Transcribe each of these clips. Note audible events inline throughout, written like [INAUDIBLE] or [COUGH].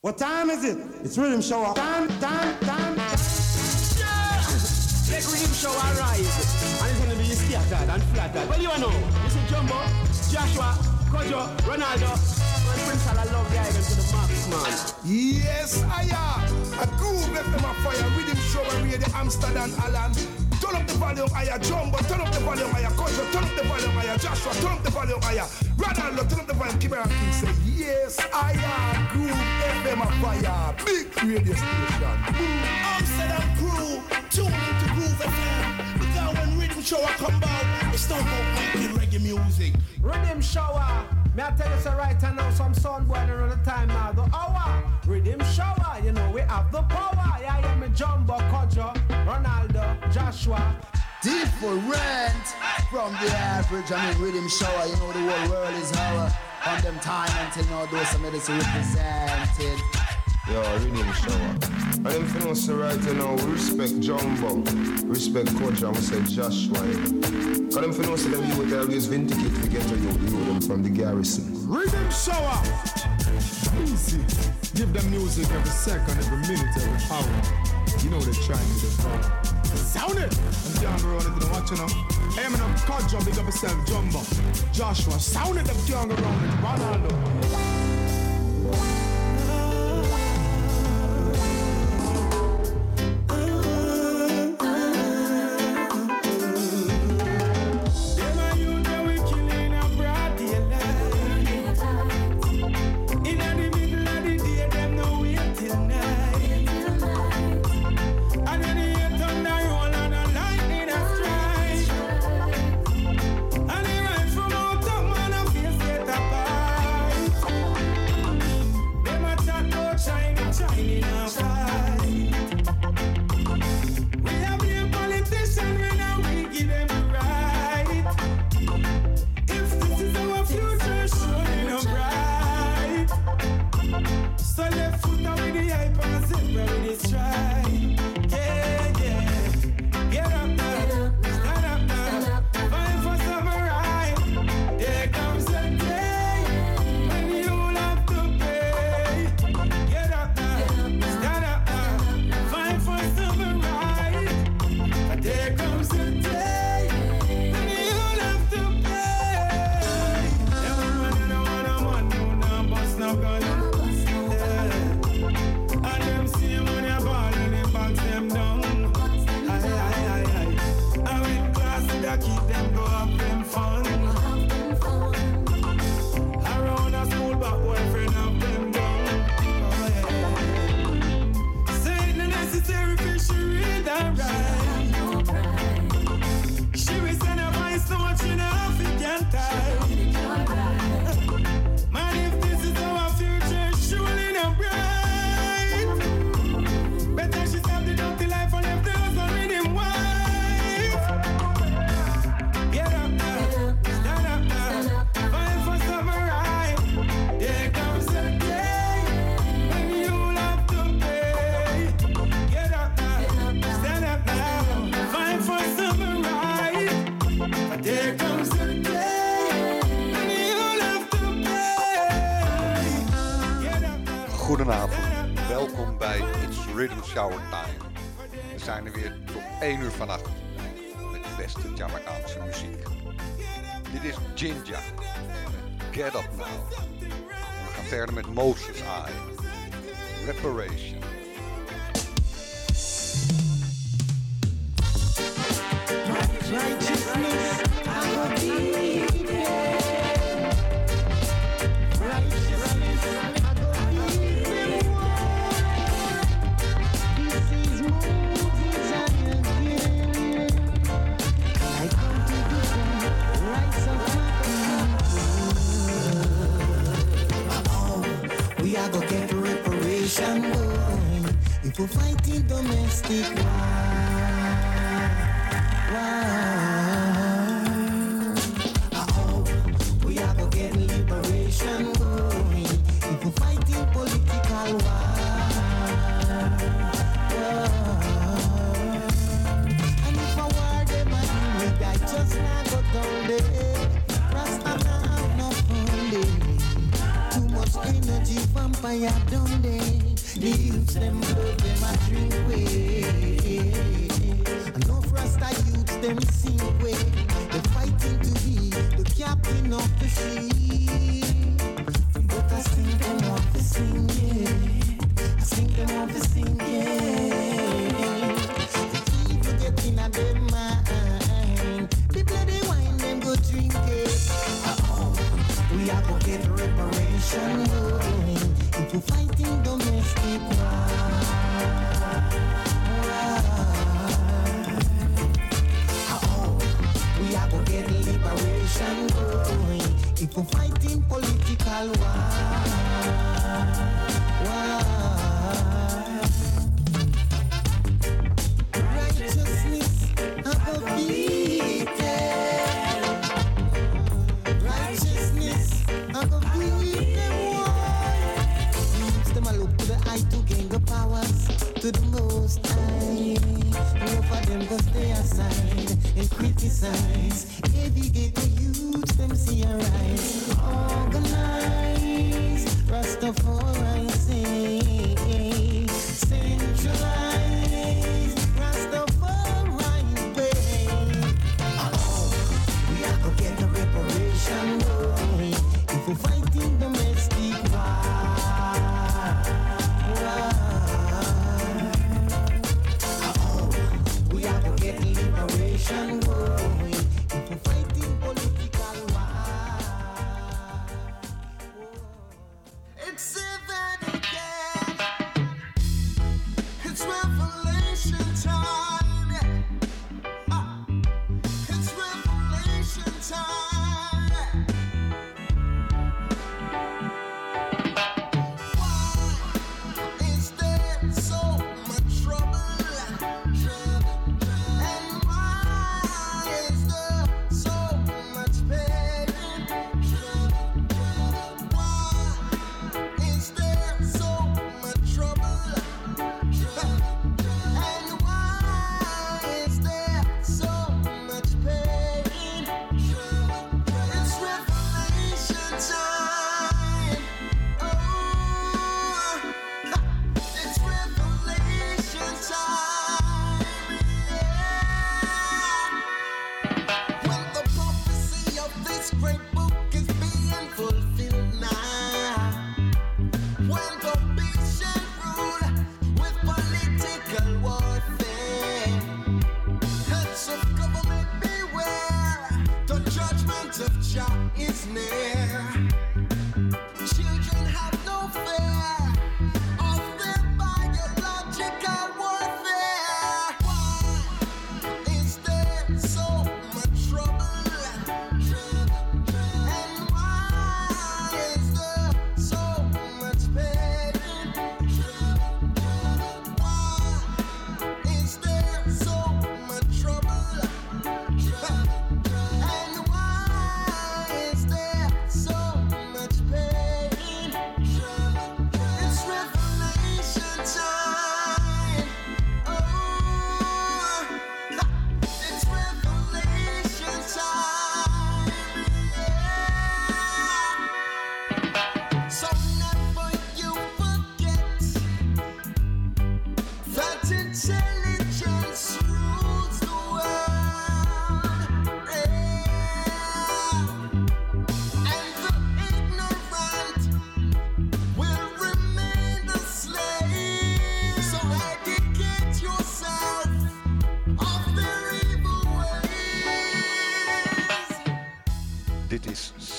What time is it? It's rhythm show. Time, time, time. Yeah! Let rhythm show arise. And it's gonna be scattered and flattered. Well, you know, this is Jumbo, Joshwa, Kojo, Ronaldo, and Prince I love the island to the max, man. Yes, I am. A groove left them a fire. Rhythm show and radio Amsterdam, Alan. Turn up the volume higher, Jumbo. Turn up the volume higher, Kojo. Turn up the volume higher, Joshwa. Turn up the volume higher. Ronaldo, turn up the volume. Keep it King say, Yes, I am. Groove FM a fire. Big radio station. Amsterdam crew, tune into Groove FM. Because when rhythm show I come out, it's not about making reggae music. Riddim Shower. May I tell you so right now some sun boiling around the time now. The hour. Riddim Shower. You know we have the power. Yeah, yeah, me Jumbo, Kojo, Ronaldo, Joshwa. Different from the average. I mean, Riddim Shower. You know the whole world is our on them time until now. Those some medicine represented. Yo, Riddim Shower. And them for know say right now, we respect Jumbo, respect Coach, and we say Joshwa. Cause them for know say them youth always vindicate to get to you, you them from the garrison. Riddim Shower. Easy. Give them music every second, every minute, every hour. You know they're trying to devour. Sound it. I'm down the road into the watch, you know. Hey, I'm in a Kojo, big up yourself, Jumbo. Joshwa, sound it, around it. Ronaldo. Gaan Moses I, Reparation. For Fighting political war.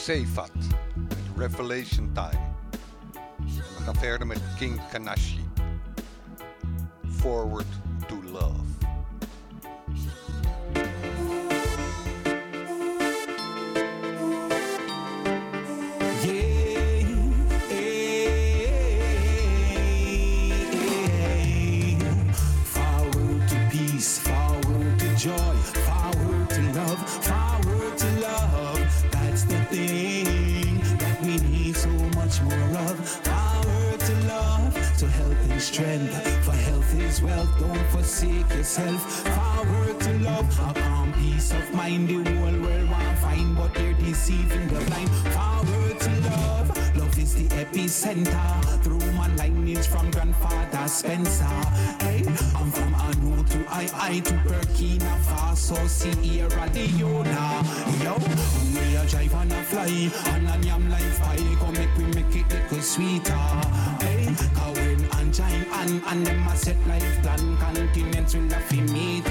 Sefat met Revelation Time. En we gaan verder met King Kanash. To I, I to Burkina Faso, Sierra Leone. Yo, we a drive and a fly, and a yam life pie. Come make we make it little sweeter. Hey, cause when and giant and, and them a set life plan, continents will have to meet.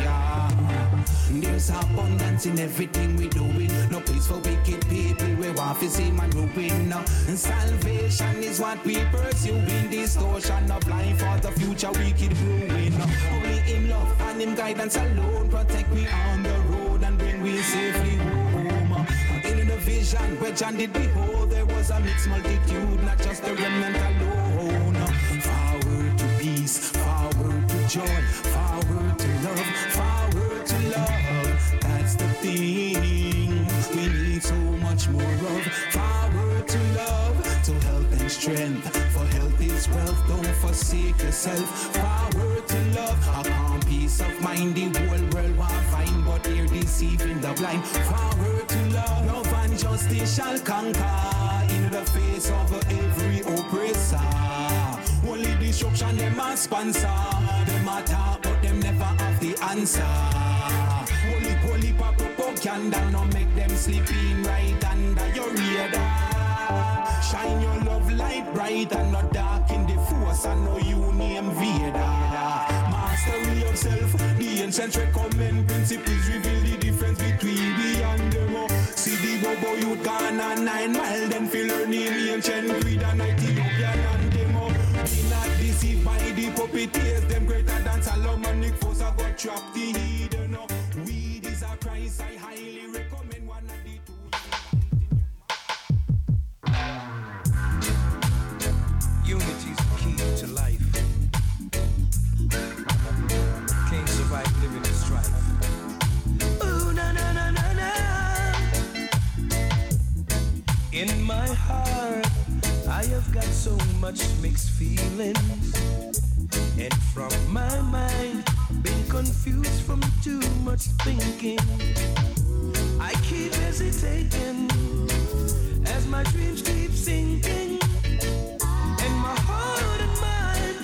There's abundance in everything we doing. No place for wicked people. We want to see man ruin. And salvation is what we pursue in distortion of life for the future wicked ruin. Only in love and in guidance alone protect we on the road and bring we safely home. In the vision where John did behold, there was a mixed multitude, not just a remnant alone. Forward to peace, forward to joy, forward to love, forward to love. That's the thing we need so much more of. Forward to love, to health and strength. For health is wealth, don't forsake yourself. Deceiving. Forward to love, love and justice shall conquer in the face of every oppressor. Only destruction them a sponsor. Them a talk, but them never have the answer. Holy, holy, pop up candle, no make them sleep in right under your radar. Shine your love light bright and not dark in the force. I know you name Vader. Mastery of self, the ancient recommend principles reveal the difference between the and them. oh. See the bobo youth gone on nine mile, then feel learning ancient creed and Ethiopian and them. oh. Be not deceived by the puppeteers, them greater than Solomonic force. I got trapped the heart, I have got so much mixed feelings. And from my mind, been confused from too much thinking. I keep hesitating as my dreams keep sinking. And my heart and mind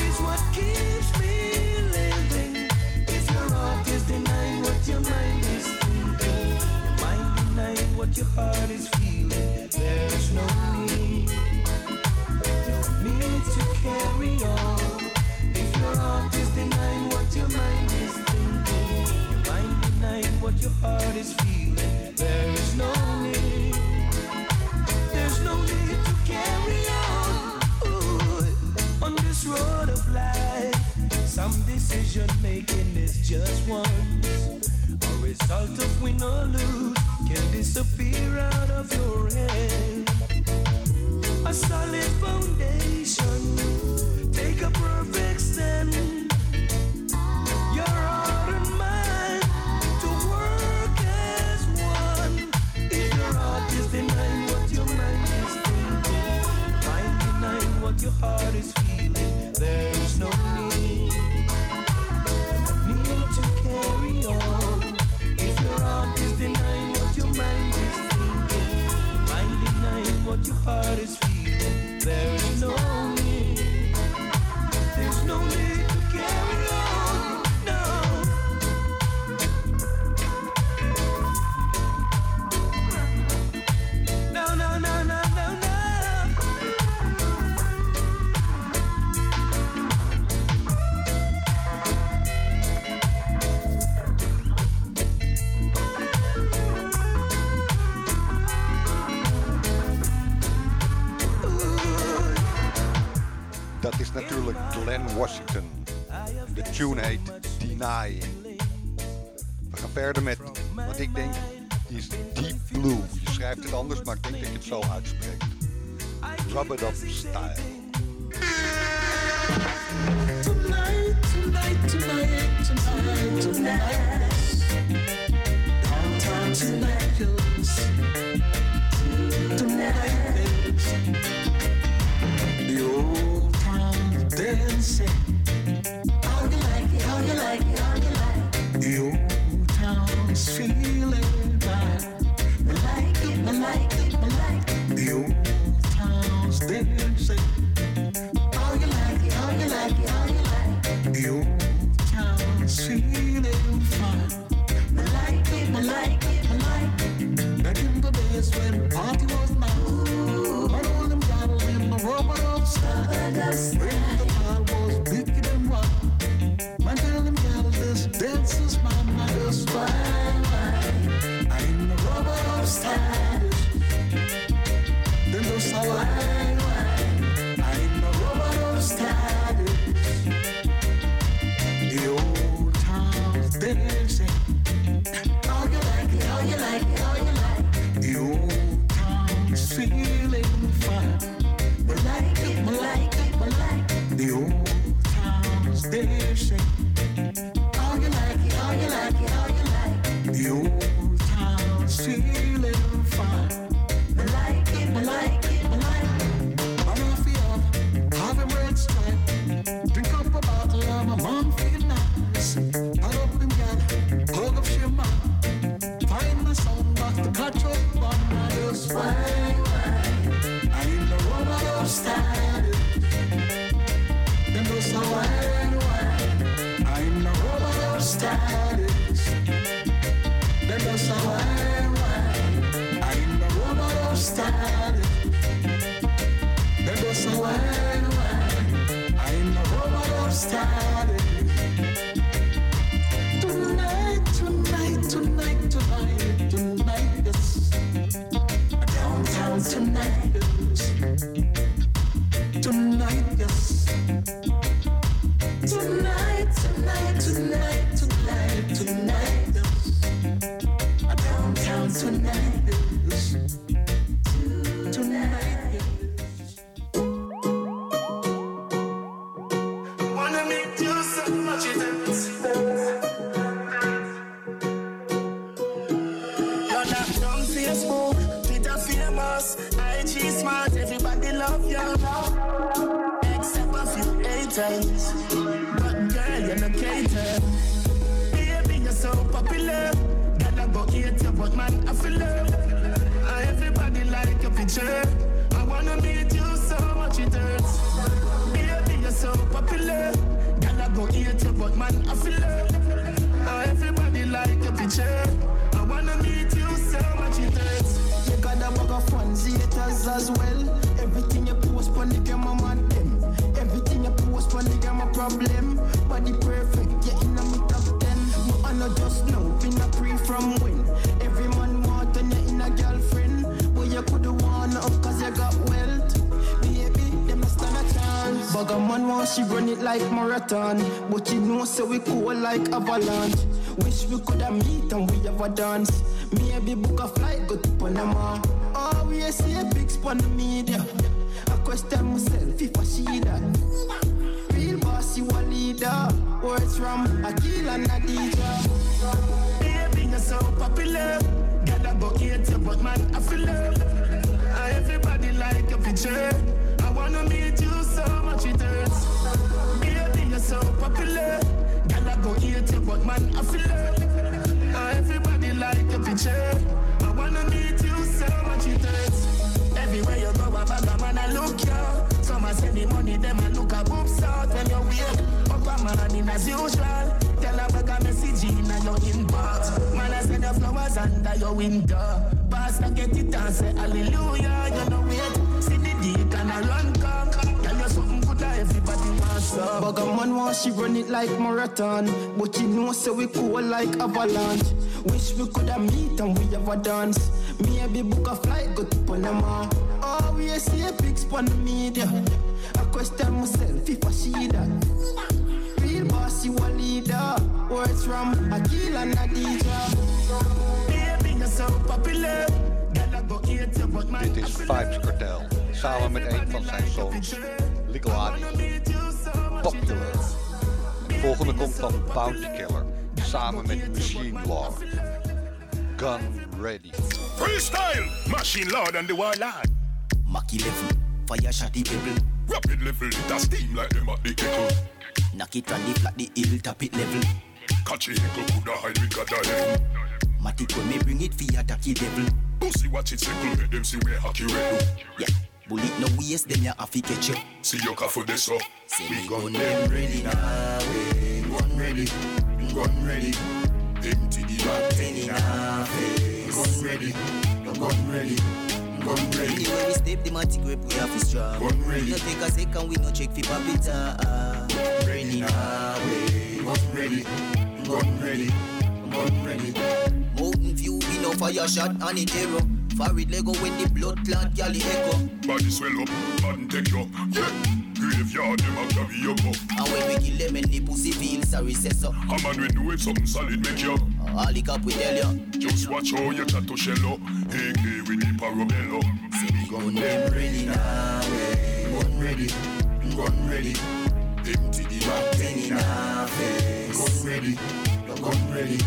is what keeps me living. If your heart is denying what your mind is thinking, your mind denying what your heart is feeling, there's no need, no need to carry on. If your heart is denying what your mind is thinking, your mind denying what your heart is feeling, there is no need. There's no need to carry on on this road of life. Some decision making is just once. A result of win or lose can disappear out of your head. A solid foundation, take a perfect stand. Your outer mind to work as one if your heart and mind to heart is feeling, there's natuurlijk Glenn Washington. De tune heet Deny. We gaan verder met wat ik denk is Deep Blue. Je schrijft het anders, maar ik denk dat je het zo uitspreekt. Rub it up style. Tonight, tonight, tonight, tonight, tonight. Downtown tonight, tonight. The old How you like it? How you like it? How you like it? Feeling like it. Like it. Like it. Town's dancing. How you like it? How you like it? How you like it? Town's feeling fine. Like it. Like it. Like it. Back in the days when party was mine, but all them bottles in rubber of. Tonight, yes. Tonight, I feel love. And everybody like your picture. I wanna meet you so much it hurts. You got a bag of fans, haters as well. She run it like marathon. But you know, so we cool like avalanche. Wish we coulda meet and we have a dance. Maybe book a flight, go to Panama. Oh, Always see a big spot on the media. I question myself if I see that. Real boss, you a leader. Words from Akil and Adija. Baby, you're so popular. Girl, I go hate you, but man, I feel love. Everybody like your picture. I wanna meet you so it. Baby, you're so popular. Girl, I go hate you, but man, I feel love. And ah, everybody like your picture. I wanna meet you so much it hurts. Everywhere you go, a bag of man, I look you. Some a send the money, them a look a boobs out when you wake up a morning as usual. Tell a bag of message in your inbox. Man, I send the flowers under your window. Pastor get it and say hallelujah. You know wait, see the deacon a run come. Everybody wants some. A man want she run it like marathon. But you know, so we cool like avalanche. Wish we coulda meet and we have a dance. Maybe book a flight, go to Panama. Oh, Always see a spot on the media. I question myself if I see that. Real boss, you a leader. Words from Akil and Adija. Baby, you're so popular. But Dit is Vybz Kartel. Samen met een van zijn zoons, Likkle Addi. Popular. De volgende komt van Bounty Killer. Samen met Machine Lord. Gun Ready. Freestyle! Machine Lord and the Warlord. Mackie level, fire shot the pebble. Rapid level, it a steam like them at the kettle. Knock it on the flat, the hill top it level. Catch it, go coulda hide with God level. Matic when me bring it for attack the devil. Pussy watch it circle, let them see where hockey red do. Yeah, Bullet no waste, then you have to catch you. See your car for this. Say We me gun gun them them ready now. eh. Gun ready, gun ready. Empty the back ten in half. eh. Gun ready, gun ready, gun ready. Anyway, we step the matic grip, we have to strong. Gun ready. No take a second, we no check for pop it ah. Ready now. eh. Gun ready, gun ready, gun ready. Mountain view, we no fire shot and it arrow. Forward Lego when the blood clot galley echo. Body swell up, bad take you. Yeah. Graveyard, them a carry you go. And when we kill them and the pussy feel sorry, say so. A man we do it, something solid make you. All the cap we tell you. Just watch how you chat to shello. AK with the parabello. Say me gun them ready now. eh. Gun ready, gun ready. Empty the back ten in half. eh. Gun ready, gun ready.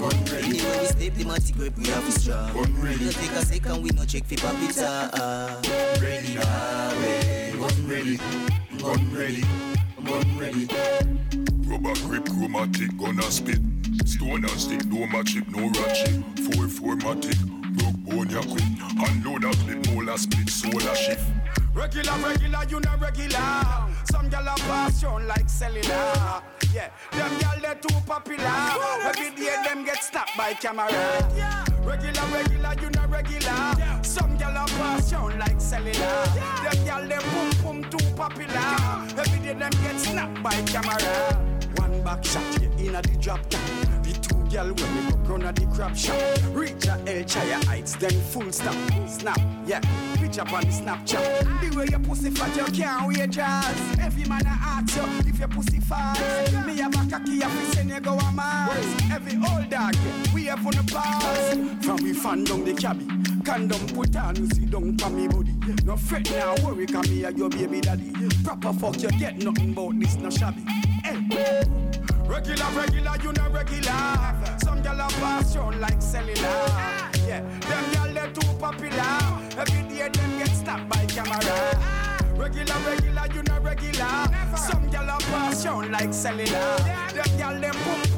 Anyway, we step the matic grip, we have to strong. Gun ready. No take a second, we no check for pop it ah. Ready now. eh. Gun ready, gun ready, gun ready. Rubber grip, chromatic, gonna spit. Stone and stick, no magic, no ratchet. Four formatic, broke bone ya quick. Unload a clip, molar split, solar shift. Regular, regular, you not regular. Some gyal a pass on like cellular. Yeah, them gyal they too popular. Every day them get snapped by camera. Regular, regular, you not regular. Some gyal a pass on like cellular. Them gyal they boom boom too popular. Every day them get snapped by camera. One back shot, you inna the drop top. Two when me go round a the crap shop. Reach a El Chaya heights, then full stop. Snap, yeah. Picture up on the Snapchat. The way your pussy fat, you can't wait jazz. Every man a ask you if your pussy fast. Me have a cocky, I fi send you go a Mars. Every old dog, we have on the pass. From we fan down the cabby. Condom put on, you see down for me body. No fret now, worry, come me a your baby daddy. Proper fuck, you get nothing about this, no shabby. Hey. Regular, regular, you know regular. Some gyal a pass on like cellular. Yeah, them gyal they too popular. Every day them get snapped by camera. Regular, regular, you know regular. Some gyal a pass on like cellular. Them gyal them boom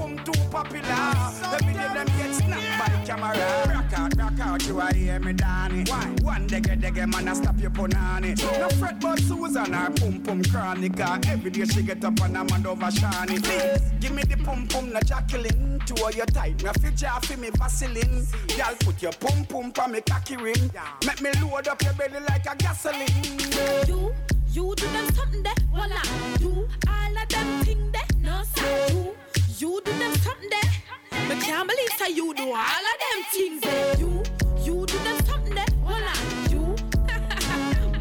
popular. Every day them get snapped by camera. Rock out, rock out, you a hear me, Danny. Why? One dege dege man a stop your punani. No fret but Susan her pum pum chronic. Every day she get up and a man over shiny. Please, give me the pum pum, no Jacqueline. Two of your tight, me fit jar for me Vaseline. Y'all put your pum pum pa me cocky ring. Make me load up your belly like a gasoline. You, you do them something there, voila. You, all of them thing there, no sir. You, you do them something there. Me can't believe how you do all of them things there. You, you do them something there, voila. You,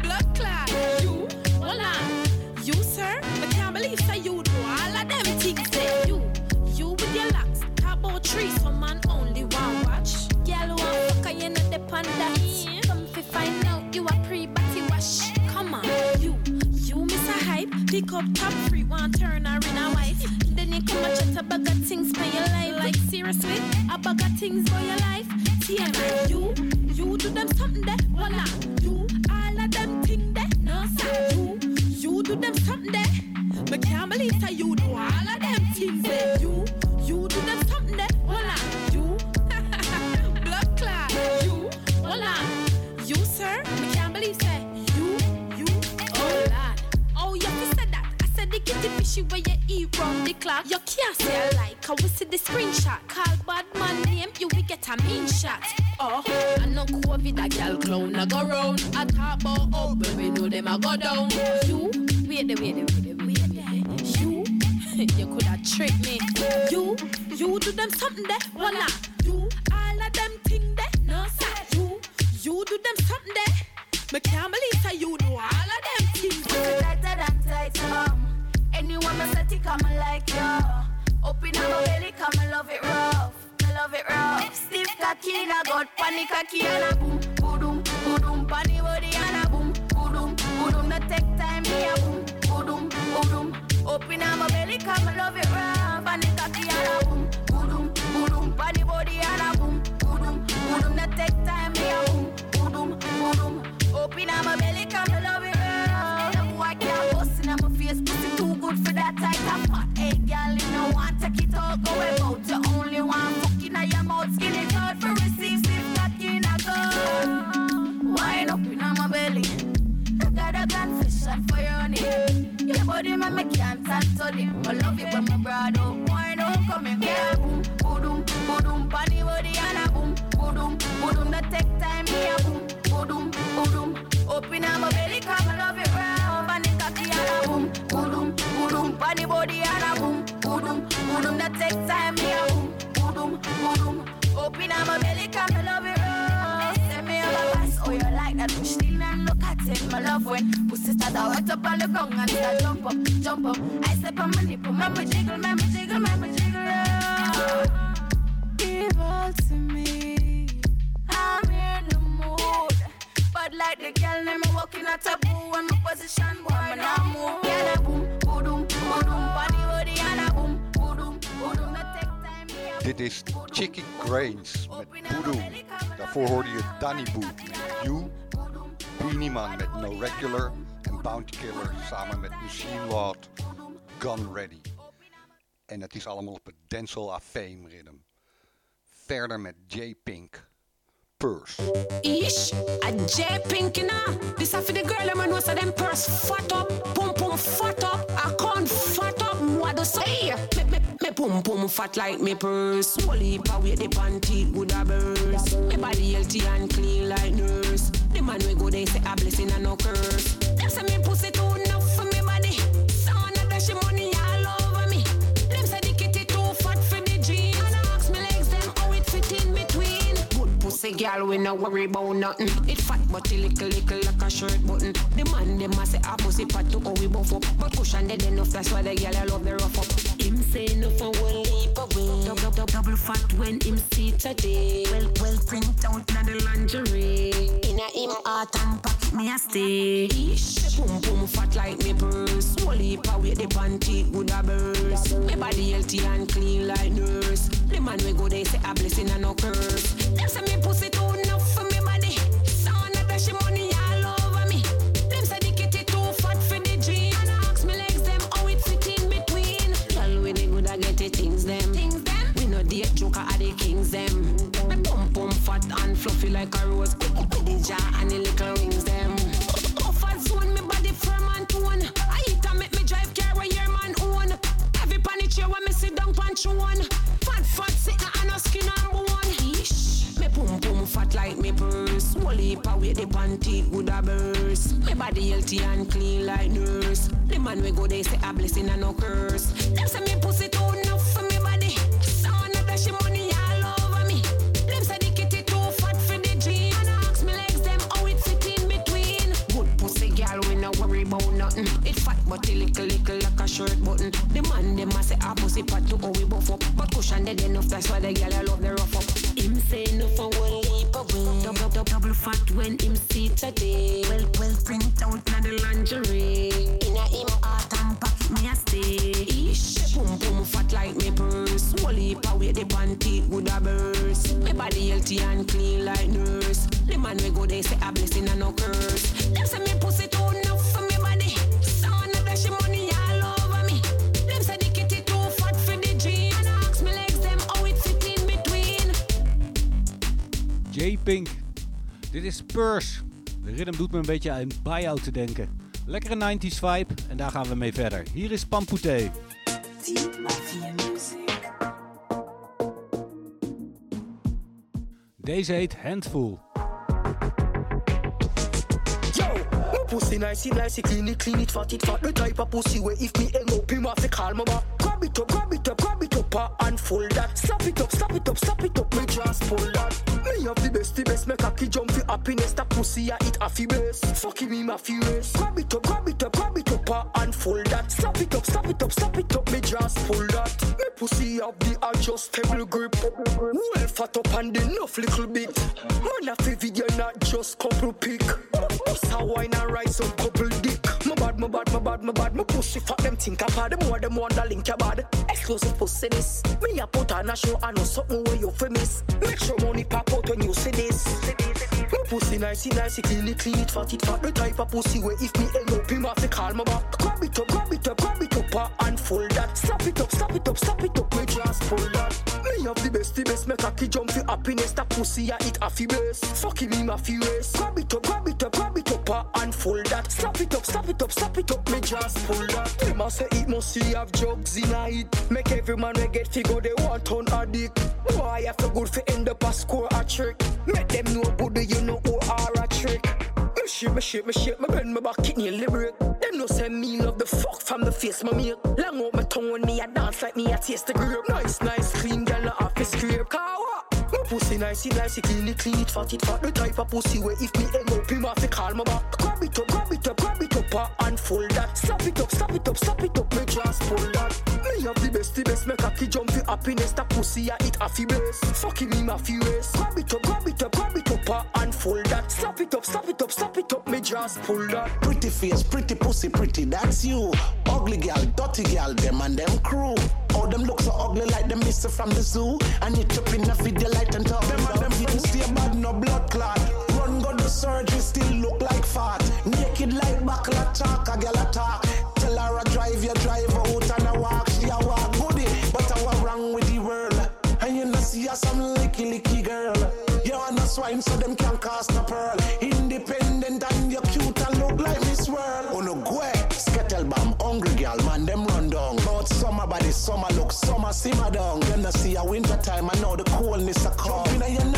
[LAUGHS] blood clot. You, voila. You sir, me can't believe how you do all of them things there. You, you with your locks, about trees, some man only one watch. Girl, one fuck, you know the panda. Come fi find out you a pre-body wash. Come on, you, you miss a hype. Pick up top free, one turn her in a wife. You come and chat a bag things for your life. Like seriously, a bag things for your life. TMI, you, you do them something there, voila. You, all of them thing there, no sir. You, you do them something there. Me can't believe how you do all of them things there. You, you do them something there, voila. You, blood clot. You, voila. You sir, me can't believe say I said the fishy where you eat round the clock. You can't say I like. I will see the screenshot. Call bad man name, you will get a mean shot. Oh, I know COVID a gal clown a go round. I talk about oh, baby know them a go down. You, wait wait wait the wait the You, [LAUGHS] you could have tricked me. You, you do them something there, voila. You, all of them thing there, no sir. You, you do them something there. Me can't believe how you do all Anyone me set come like yo. Open up my belly, come and love it rough. I love it rough. Stiff cocky, I got panic cocky and a boom, boom, boom, panny body and a boom, boom, boom. Not take time, me a boom, boom, boom. Up my belly, come and love it rough. Panic cocky and a boom, boom, boom. Panny body and a boom, boom, boom. Not take time, me a boom, boom, boom. Up my belly, come and love it in my face, pussy too good for that type of pot. Hey, girl, you know want take it all, go about. You only one fucking at your mouth, Skinny it out for receive, sip that in a girl. Wine up in my belly, got a confession for your knee. Your body make me can't stand. I love it when my broad up, wine up, come and yeah, boom, boom, boom, Pony body and a boom, boom, boom, that take time, yeah, boom, boom, boom, open up my belly, come I love it boom, boom. Body and a boom, boom, boom. That take time, me a boom, boom, boom. Open up my belly, come I love it raw. Send me a pass, oh you like that? Push still and look at it, my love when pussy start to wet up on the ground and start jump up, jump up. I step on my nipple, remember jiggle, remember jiggle, remember jiggle. Yeah. Oh. Give all to me. I'm in the mood. But like the girl name me walking a taboo and my position boy me now move. Yeah, that boom, boom, boom, body, body, and a boom, boom, boom. Dit is Chicky Grains met Voodoo. Daarvoor hoorde je Danny Boo met You. Beanie Man met No Regular. En Bounty Killer samen met Machine Lord Gun Ready. En het is allemaal op het Denzel A Fame rhythm. Verder met J Pink. Purse. Ish, a J Pink inna. This a for the girl a know so them purse fat up, pum pum fat up, I can't fat up. What do say? Me, me, me pum pum fat like me purse. Of weight the panty would a burst. Me body healthy and clean like nurse. The man we go they say a blessing and no curse. Them say me pussy too enough pussy girl, we no worry about nothing. It fat but it little little like a shirt button. The man them a say a pussy fat to how we buff up. But cushion dead enough, that's why the girl I love the rough up. Him say no for one leap away. Double, double, double fat when him see today. Well, well print out na the lingerie. In a him heart and pocket me a stay. Ish, boom boom fat like me purse. Heap of weight the panty would a burst. Me body healthy and clean like nurse. The man we go they say a blessing and no curse. Them say me pussy too enough for me body. Sound of dash money all we the good I things them. Things them. We no date joker are the kings them. Mm-hmm. Me pum pum fat and fluffy like a rose. With the jaw and the little wings them. Oh fat zone me body firm and tone. I eat and make me drive car where your man own. Every panic chair when me sit down punch one. Fat fat sitting on a skin and Whole heap of weight the panty would a burst. Me body healthy and clean like nurse. The man we go they say a blessing and no curse. Them say me pussy too enough for me body. Sound of dash money all over me. Them say the kitty too fat for the jeans. And ask me legs them how it fit in between. Good pussy girl we no worry about nothing. It fat but it little little like a shirt button. The man them a say a pussy fat De rhythm doet me een beetje aan buyout te denken. Lekkere 90s vibe en daar gaan we mee verder. Hier is Pampoute. Deze heet Handful. Yo, pussy nice, it nice, it clean it, clean it, fat it, fat. The type of pussy where if me hang up, him have to call my back. Grab it up, grab it up, grab it up, uh, and fold that. Slap it up, slap it up, slap it up, me just pull that. Me have the best, the best, make a kid jump for happiness. That pussy I eat a fi base. Fucking me, my furious. Grab it up, grab it up, grab it up, uh, and fold that. Slap it up, slap it up, slap it up, me just pull that. Me pussy have the adjustable grip. Well fat up and enough little bit. Man, a fi video, not just couple pick. Bust a wine and rise up couple dick. My bad, my bad, my bad, my bad. My pussy fat them think apart. The more, the more the link your bad. Exclusive pussy this. Me a put on a show. I know something where you famous. Make sure money pop out when you see this. My pussy nice, it nice, it clean it, clean it, fat it, fat. The type of pussy where if me hang up, him have to call my back. Grab it up, grab it up, grab it up, uh, and fold that. Slap it up, slap it up, slap it up, me just pull that. Me have the best, the best, a kid jump for happiness. That pussy I eat a fi base. Fucking me, my furious. Grab it up, grab it up, grab it up, uh, and fold that. Slap it up. stop it up, stop it up, me just pull that. Them a say it must see have drugs in it. Make every man we get figure they want turn dick. Why I feel good for end up a score a trick. Make them know good you know who are a trick. Me shit, me shit, me shit, me bend me back kidney liberate. Them no say me love the fuck from the face my mate. Long out my tongue when me a dance like me a taste the grape. Nice, nice, clean girl no office scrape. Car what? Pussy nice, it nice, it clean, it clean, it fat, it fat. The type of pussy where if me end up him off, he call my back. Grab it up, grab it up, grab it up, uh, and fold that. Slap it up, slap it up, slap it up, me just pull that. Me have the best, the best, make cocky jump for happiness. That pussy I eat half base. Fucking me my race. Grab it up, grab it up, grab it up, uh, and fold that. Slap it up, slap it up, slap it up, me just pull that. Pretty face, pretty pussy, pretty, that's you. Ugly girl, dirty girl, them and them crew. All them look so ugly like them mister from the zoo. And you chop in a video light and talk. Them and them friends stay bad, no blood clot. Surgery, still look like fat. Naked like buckle talk, a girl a talk. Tell her I drive, you drive out and I walk. She a walk goody, but I was wrong with the world. And you know see her some licky licky girl. You are no swine, so them can't cast a pearl. Independent and you cute and look like Miss World. Oh no, go Skettle bomb, hungry girl, man, them run down. But summer body, summer look, summer simmer down. Then I see a winter time, I know the coolness a come. A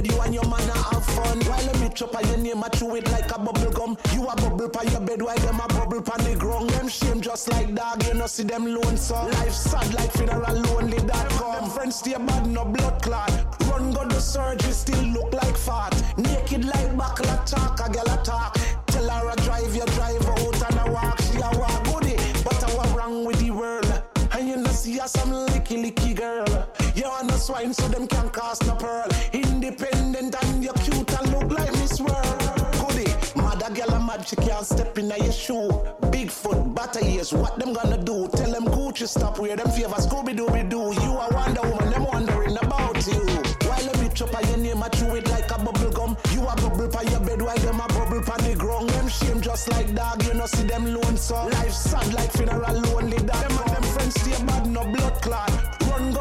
bed, you and your man a have fun. While I meet up on your name, I chew it like a bubble gum. You a bubble pa your bed, while them a bubble pa the ground. Them shame just like dog, you know see them lonesome. Life sad like funeral lonely that come. Them friends stay bad, no blood clot. Run go to surgery, still look like fat. Naked like buckle a talk, a girl a talk. Tell her I drive, you drive out and I walk. She a walk goody, but I was wrong with the world. And you know see her some licky licky girl. You are no swine, so them can't cast no pearl. Independent and you cute and look like Miss World. Goody, mother girl a mad, she can't step in your shoe. Bigfoot, butter ears, what them gonna do? Tell them Gucci stop, wear them favor, Scooby Dooby Doo. You a Wonder Woman, them wondering about you. While a bitch up your name, I chew it like a bubble gum. You a bubble pa your bed, while them a bubble pa the ground. Them shame just like dog, you know see them lonesome. Life sad like funeral lonely dog. Them and them friends stay bad, no blood clot.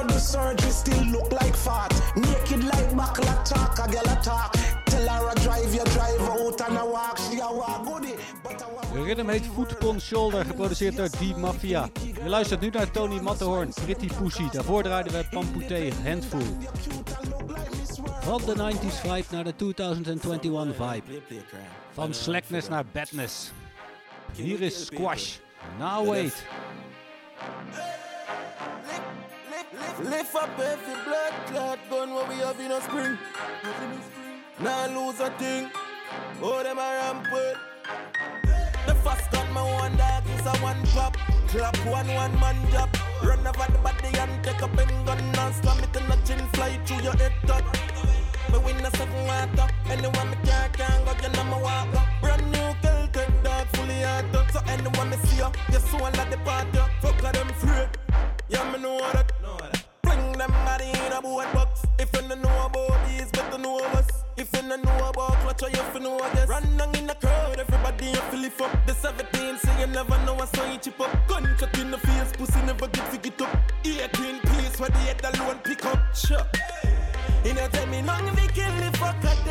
Go surgery, still look like fat. Naked like buckle a talk, a girl a talk. Tell her I drive, you drive out and I walk, she a walk goody. De rhythm heet Foot on Shoulder, geproduceerd door Die Mafia. Je luistert nu naar Tony Matterhorn, Pretty Pussy. Daarvoor draaiden we Pampoute, Handful. Van de 90s vibe naar de 2021 vibe. Van slackness naar badness. Hier is Squash. Now wait. Lift up every blood clot gun what we have in a spring. Now lose a thing. Oh, them a rampant. The first gun, my one dog is a one pop. Clap one one man job. Run over the body and take up in gun and slam it in the chin, fly through your head top. Me win a second water. Anyone me can't can't go, you know me walk Brand new Celtic dog, fully auto. So anyone me see you, you soul at the party. Fuck of them afraid. Yeah, me know that. Fling them body in a boat box. If you know about these, better know us. If you know about clutch, you fi know this. Run down in the crowd, everybody you feel it up. The 17, so you never know what's on you chip up. Gunshot in the face, pussy never get to get up. 18 place where the head alone pick up. Sure. You know tell me long we kill the fuck a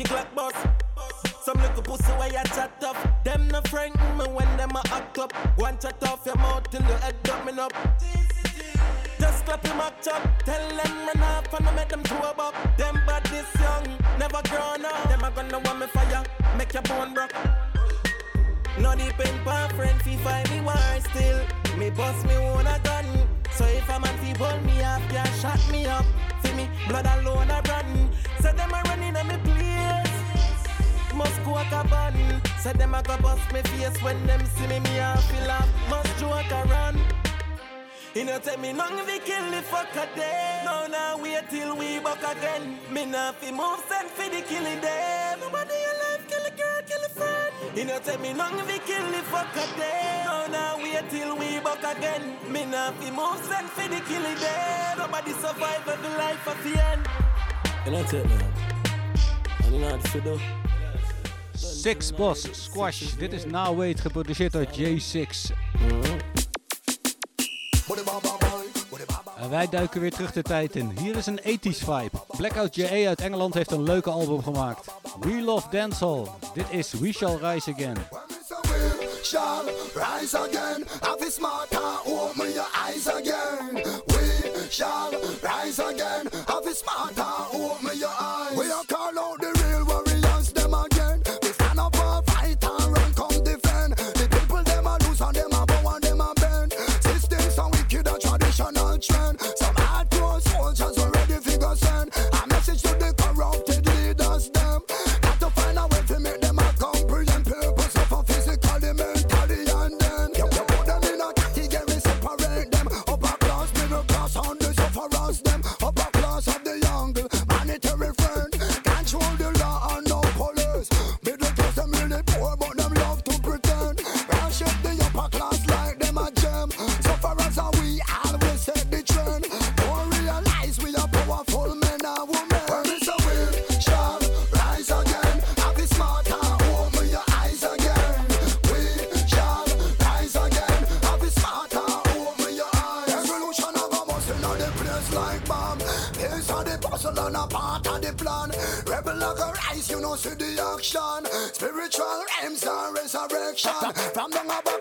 Kick like boss. Some little pussy where you chat up. Them no friend me when them a act up. And chat off your mouth till your head coming up. Just clap him up. Tell them run off and I make them throw up. Them bad this young, never grown up. Them a gonna want me fire, make your bone broke. No depend pa friend fi find me war still. Me bust me own a gun. So if a man fi pull me up, yeah shot me up. See me blood alone a run. Say them a running on me place. Must go a bun. Say them a go bust me face when them see me. Me a feel up. Must joke run. You know tell me long we kill the fuck a day. No, now wait till we back again. Me nah fi move send fi the killing them. Nobody alive kill a girl, kill a friend. You know tell me long we kill the fuck a day. No, now wait till we back again. Me nah fi move send fi the killing them. Nobody survive every life of the end. You know tell me. And you know what to. Six Boss Squash. Dit is Now Wait, geproduceerd door J6. En wij duiken weer terug de tijd in. Hier is een 80s vibe. Blackout J.A. uit Engeland heeft een leuke album gemaakt. We Love Dancehall. Dit is We Shall Rise Again. shall rise again. Have a smarter, open your eyes again. We shall rise again. Have a smarter, open your eyes. We are call out resurrection. From down a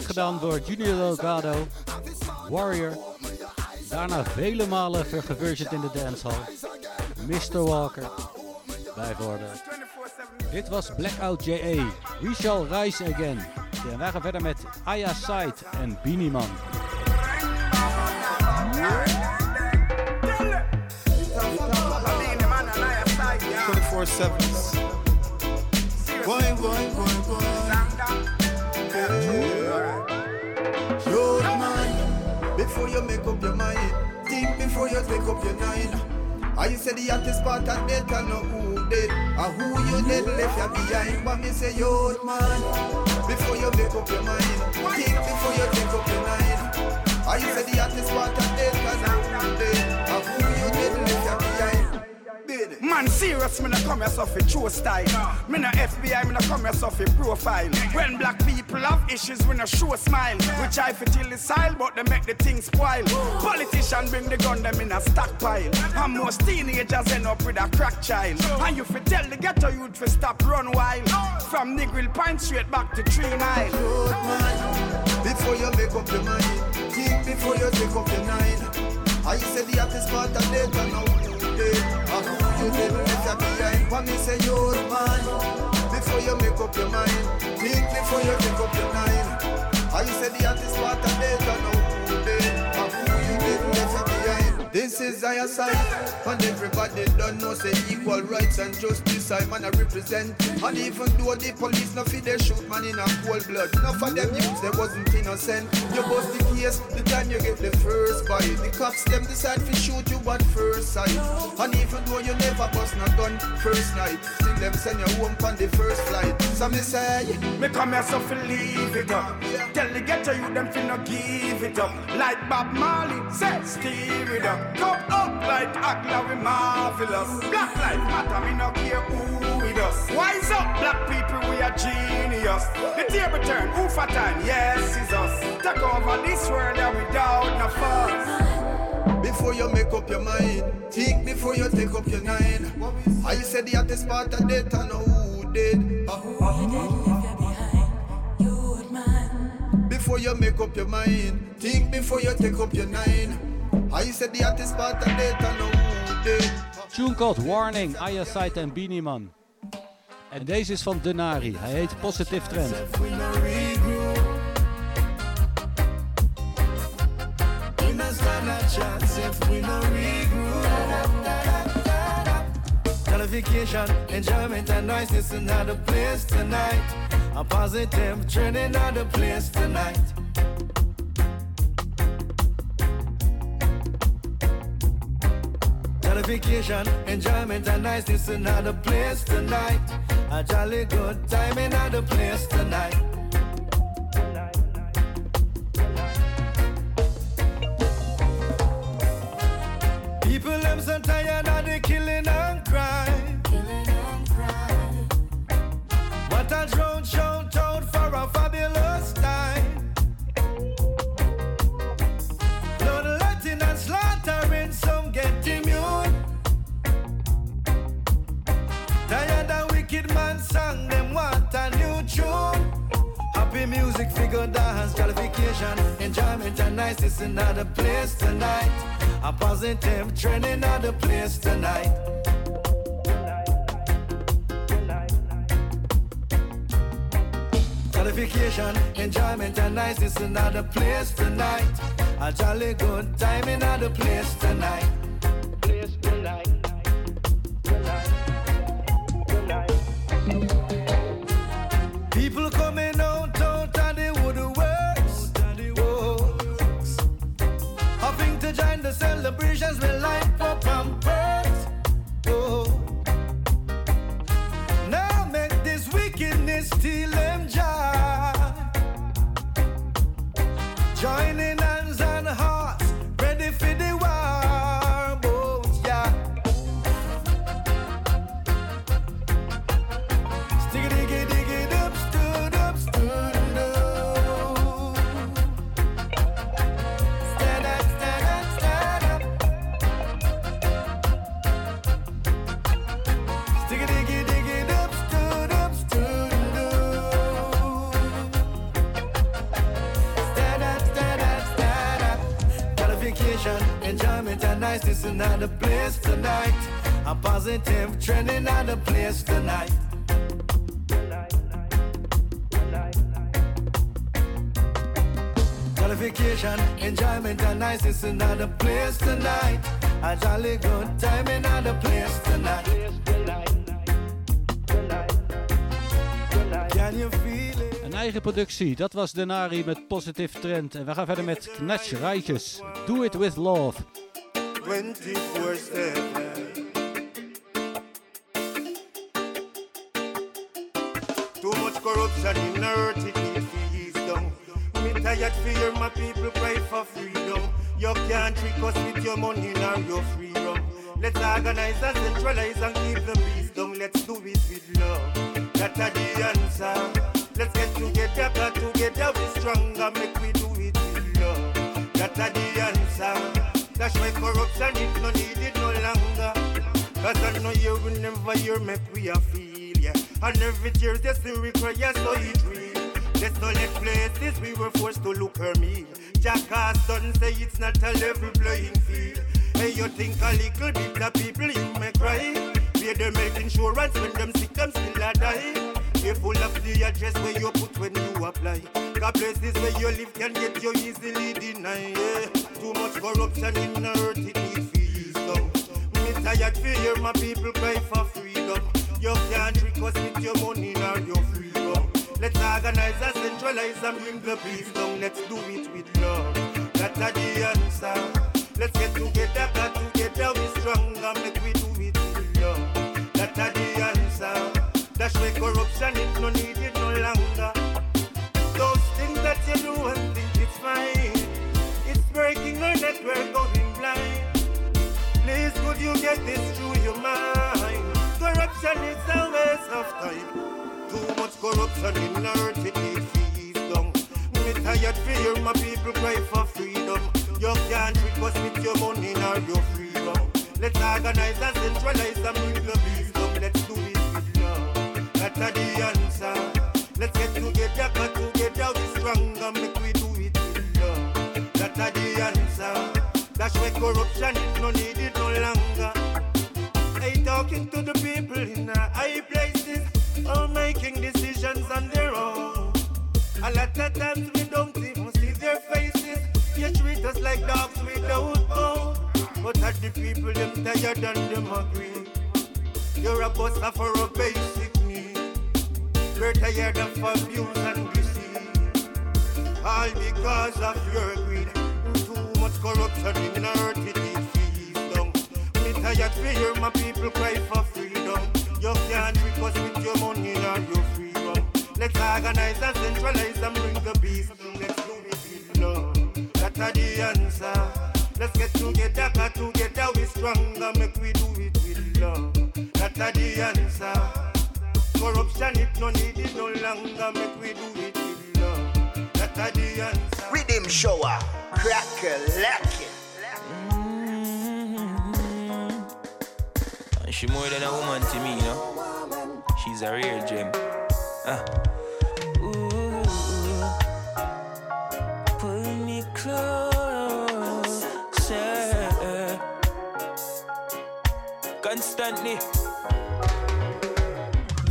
gedaan door Junior Delgado, Warrior. Daarna vele malen vergeversioned in de dancehall. Mr. Walker, bijvoorbeeld. Dit was Blackout J.A. We Shall Rise Again. Ja, wij gaan verder met Aya Side en Beanie Man. 24 7. You take up your nine. I you say the hottest part of death and know who dead, and who you dead left you behind. But me say youth man, before you make up your mind, think before you take up your nine. I you say the hottest part of death and know who dead, Man, serious, me no come here so fi true style. Me no FBI, me no come here so fi profile. When black people have issues, we no show smile. We try fi till the style, but they make the thing spoil. Politicians bring the gun them in a stockpile. And most teenagers end up with a crack child. And you fi tell the ghetto youth fi stop run wild. From Negril Pine straight back to Three Mile. Before you make up your mind, think before you take up your nine. I say the hottest part of death and now you behind. What me say. Before you make up your mind, think before you take up your nine. I say the hottest part of death and now you dead. And who you left you behind. This is our side, and everybody don't know say equal rights and justice I man I represent. And even though the police no fit they shoot man in a cold blood, enough of them youths they wasn't innocent. You bust the case the time you get the first bite. The cops them decide to shoot you at first sight. And even though you never bust no gun first night, still them send you home on the first flight. So me say, Me come here so fi leave it up. Tell the ghetto you them fi no give it up. Like Bob Marley said, stir it up. Come up like Agla we marvelous. Black life matter, me no care who with us. Wise up, black people, we are genius. The table turn, who for time? Yes, it's us. Take over this world and without no fuss. Before you make up your mind, think before you take up your nine. I said the hottest part of death and who did. Ah. Before you make up your mind, think before you take up your nine. I said the hottest part of and who did. Tune called Warning, Aya Site en Beanie Man. En deze is van Denari. Hij heet Positive Trend. Qualification, enjoyment, and niceness in another place tonight. A positive trend in another place tonight. Qualification, enjoyment, and niceness in another place tonight. A jolly good time in another place tonight. People them so tired of the killing and crime. What a drone shout out for a fabulous song, them want a new tune. Happy music, figure dance, qualification, enjoyment and niceness in another place tonight. A positive trend another place tonight. Qualification, enjoyment and niceness in another place tonight. A jolly good time another place tonight. Niceness in another place tonight. A positive trend in another place tonight. Qualification, enjoyment, and niceness in another place tonight. A jolly good time another place tonight. Can you feel it? Een eigen productie, dat was Denari met Positive Trend. En we gaan verder met Knatsch Rijtjes. Do it with love. 24 7. Too much corruption in earth, it need to ease down. Me tired hear my people cry for freedom. You can't trick us with your money nor your freedom. Let's organize and centralize and keep the peace down. Let's do it with love. That's the answer. Let's get together, got together we stronger. Make we do it with love. That's the answer. That's why corruption is no needed no longer. Cause I know you will never hear make we a yeah. And every tear they still require so it real. Let places we were forced to look her meal. Jackass don't say it's not a level playing field. Hey, you think a little bit of people you may cry. Pay them health insurance when them sick, them still a die. Careful of the address where you put when you apply. Cause places where you live can get you easily denied. Yeah. Too much corruption in the earth, it needs fees down. Me tired to hear my people cry for freedom. You can't us with your money nor your freedom. Let's organize and centralize and bring the peace down. Let's do it with love. That's the answer. Let's get together, got together, we stronger. Make we Corruption, is no needed no longer. Those things that you do and think it's fine, it's breaking our network, going blind. Please, could you get this through your mind? Corruption is a waste of time. Too much corruption in our it needs fees. Me tired for hear my people cry for freedom. You can't trick us with your money nor your freedom. Let's organize and centralize the middle of beast that's the answer. Let's get together, cut together, we stronger. Make we do it with love. That's the answer. That's why corruption is no needed no longer. I talking to the people in the high places, all making decisions on their own. A lot of times we don't even see their faces. You treat us like dogs without home. But at the people, them tired and them agree. You're a buster for a basic. We're tired of abuse and deceit. All because of your greed. Too much corruption in our down. Me tired to hear my people cry for freedom. You can't trick us with your money or your freedom. Let's organize and centralize and bring the peace. Let's do it with love. That's the answer. Let's get together, cut together, we stronger. Make we do it with love. That's the answer. Corruption, it no needed no longer. Make we do it with love. That's the answer. Riddim Shower, cracker, lack She more than a woman to me, you know. She's a real gem. Ah. Ooh, pull me close, constantly.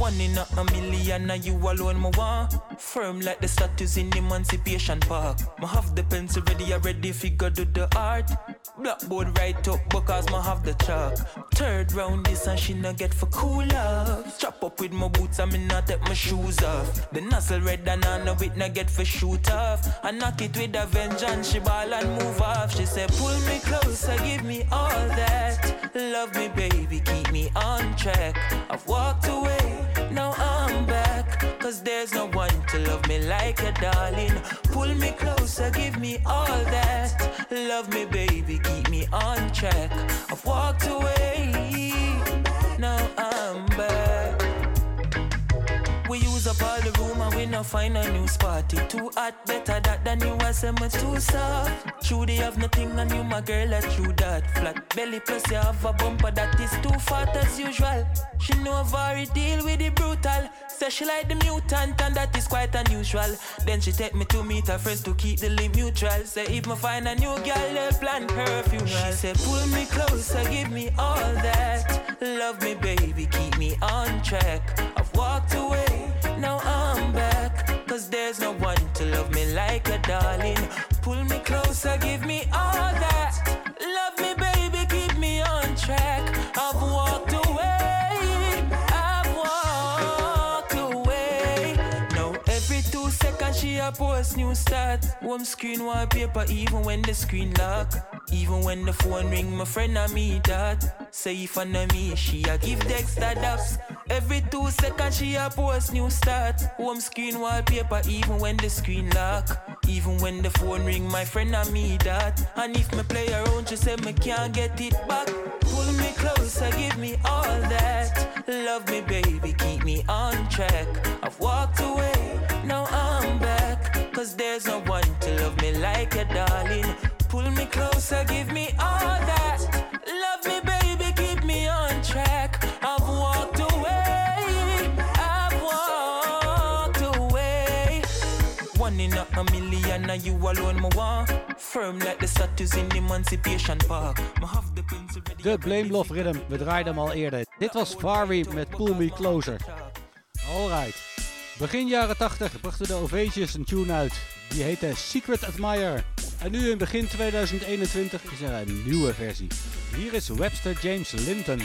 One in a, a million, and you alone, me want. Firm like the statues in Emancipation Park. Me have the pencil ready, I ready figure do the art. Blackboard right up because me have the chalk. Third round this and she not get for cool off. Strap up with my boots and me not take my shoes off. The nozzle red and I know it not get for shoot off. I knock it with a vengeance, she ball and move off. She said pull me closer, give me all that. Love me baby, keep me on track. I've walked away, now I'm back. Cause there's no one to love me like a darling. Pull me closer, give me all that. Love me, baby, keep me on track. I've walked away, now I'm back. We use up all the room and we not find a new spot. It too hot, better that than you was me too soft. True, they have nothing on you, my girl, I true that. Flat belly plus you have a bumper that is too fat as usual. She know already deal with the brutal. Say she like the mutant and that is quite unusual. Then she take me to meet her friends to keep the link mutual. Say if me find a new girl, they'll plan her funeral. She said pull me closer, give me all that. Love me, baby, keep me on track. Walked away, now I'm back. Cause there's no one to love me like a darling. Pull me closer, give me all that. Love me, post new start. Home screen wallpaper, even when the screen lock. Even when the phone ring, my friend and me that. Say if I know me, she a give Dexter daps. Every two seconds she a post new start. Home screen wallpaper, even when the screen lock. Even when the phone ring, my friend and me that. And if me play around, she say me can't get it back. Pull me closer, give me all that. Love me, baby, keep me on track. I've walked away. Cause there's no one to love me like a darling. Pull me closer, give me all that. Love me, baby, keep me on track. I've walked away, I've walked away. One in a, a million, and you alone, me want. Firm like the statues in the Emancipation Park. The Blame Love Rhythm, we draaiden hem al eerder. Dit was Fari met Pull Me Closer. Alright. Begin jaren 80 brachten de Ovations een tune uit. Die heette Secret Admirer. En nu in begin 2021 is er een nieuwe versie. Hier is Webster James Linton.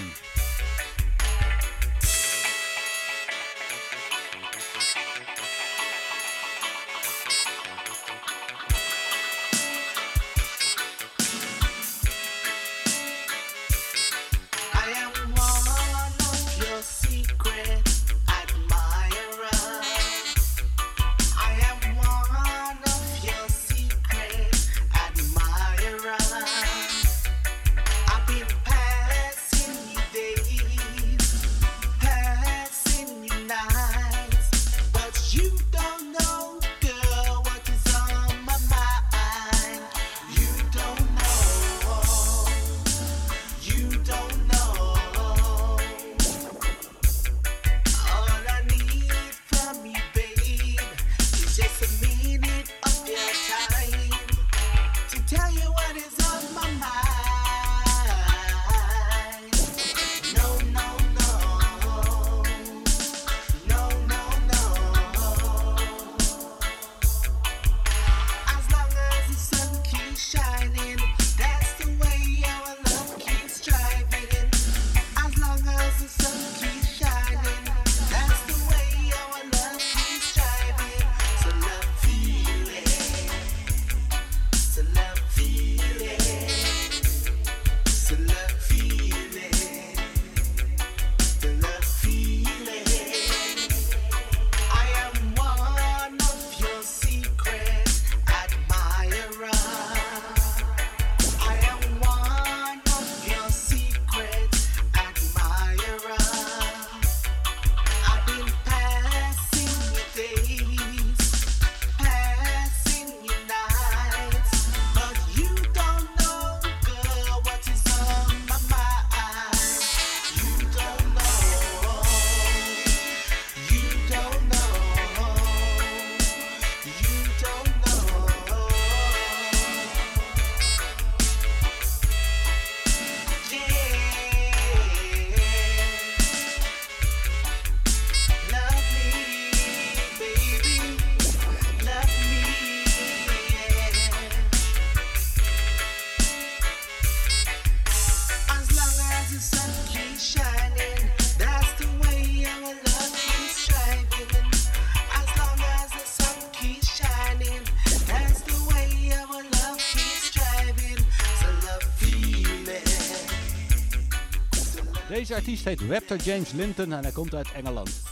Deze artiest heet Raptor James Linton en hij komt uit Engeland.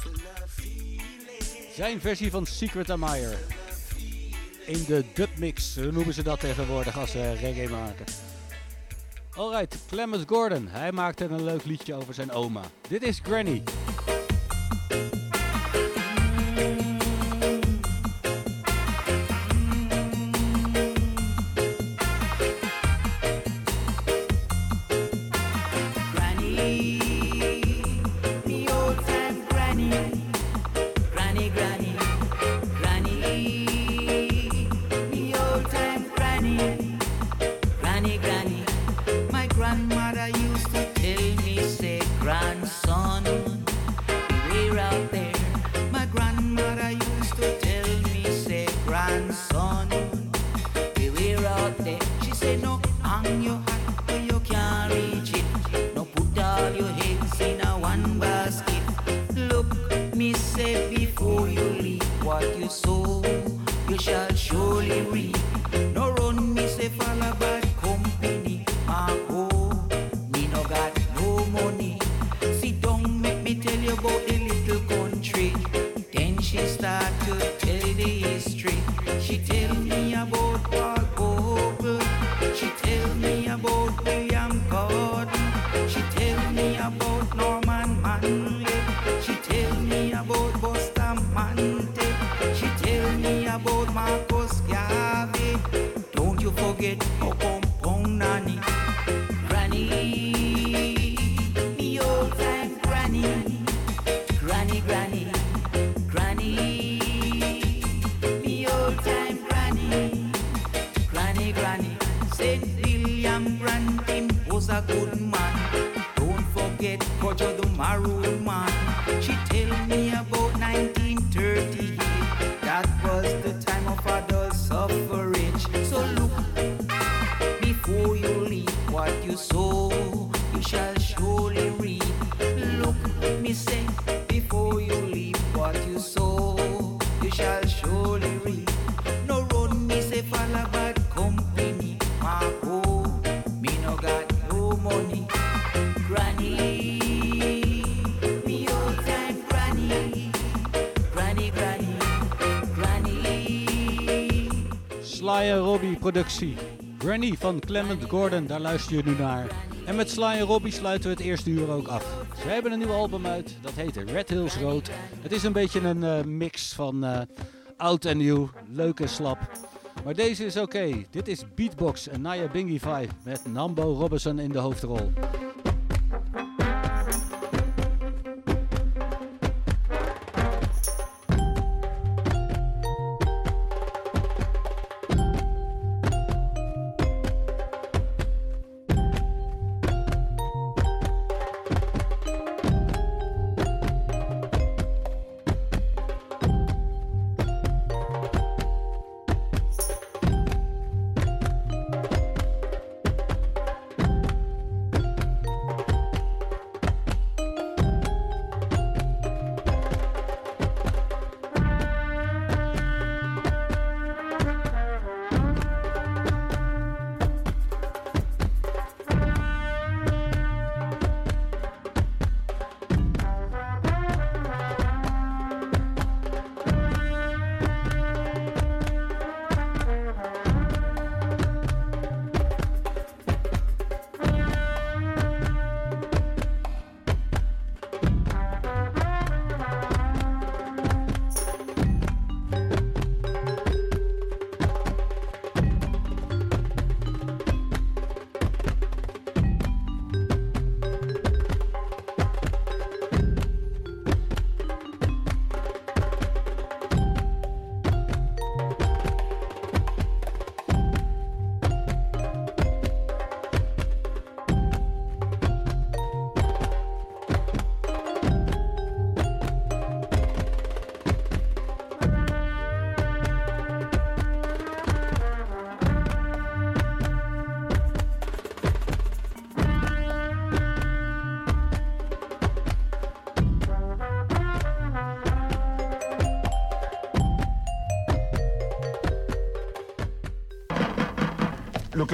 Zijn versie van Secret Admirer. In de dubmix noemen ze dat tegenwoordig als ze reggae maken. Alright, Clemens Gordon. Hij maakte een leuk liedje over zijn oma. Dit is Granny. productie. Granny van Clement Gordon, daar luister je nu naar. En met Sly en Robbie sluiten we het eerste uur ook af. Ze hebben een nieuw album uit, dat heet Red Hills Road. Het is een beetje een eh, mix van eh, oud en nieuw, leuk en slap. Maar deze is oké. Dit is Beatbox en Naya Bingify met Nambo Robinson in de hoofdrol.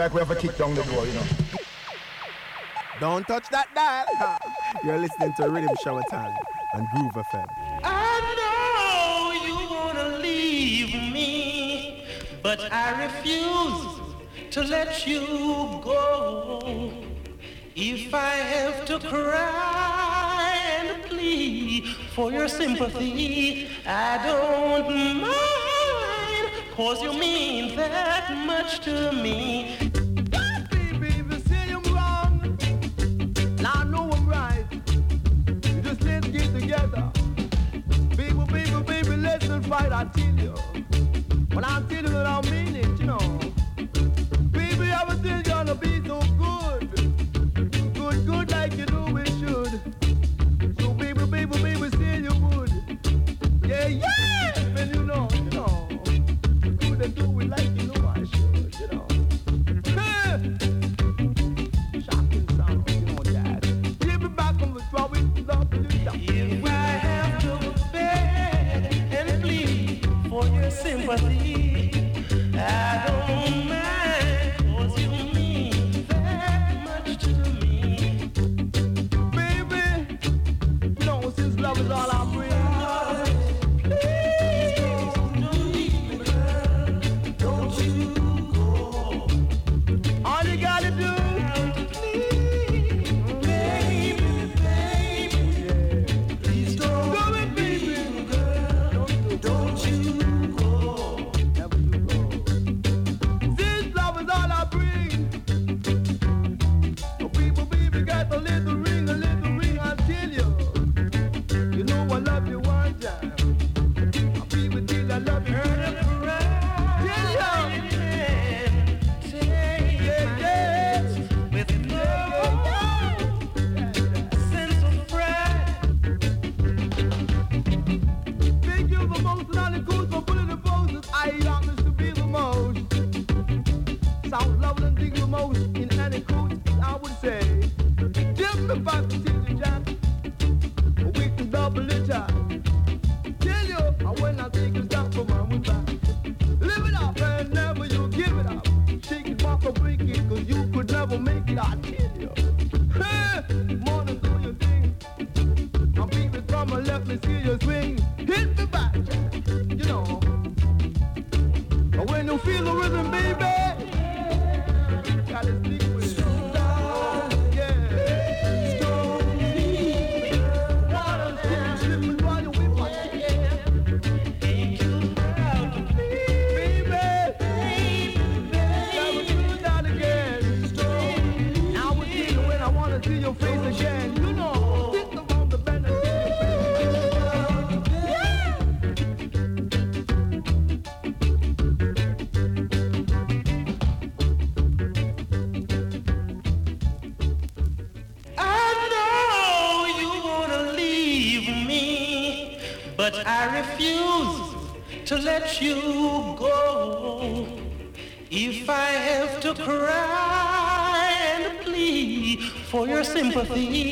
like we have a kick down the door, you know. Don't touch that dial. [LAUGHS] You're listening to Riddim Shower Time and Groove FM. I know you wanna leave me, but I refuse to let you go. If I have to cry and plead for your sympathy, I don't mind. Cause you mean that much to me. sympathy.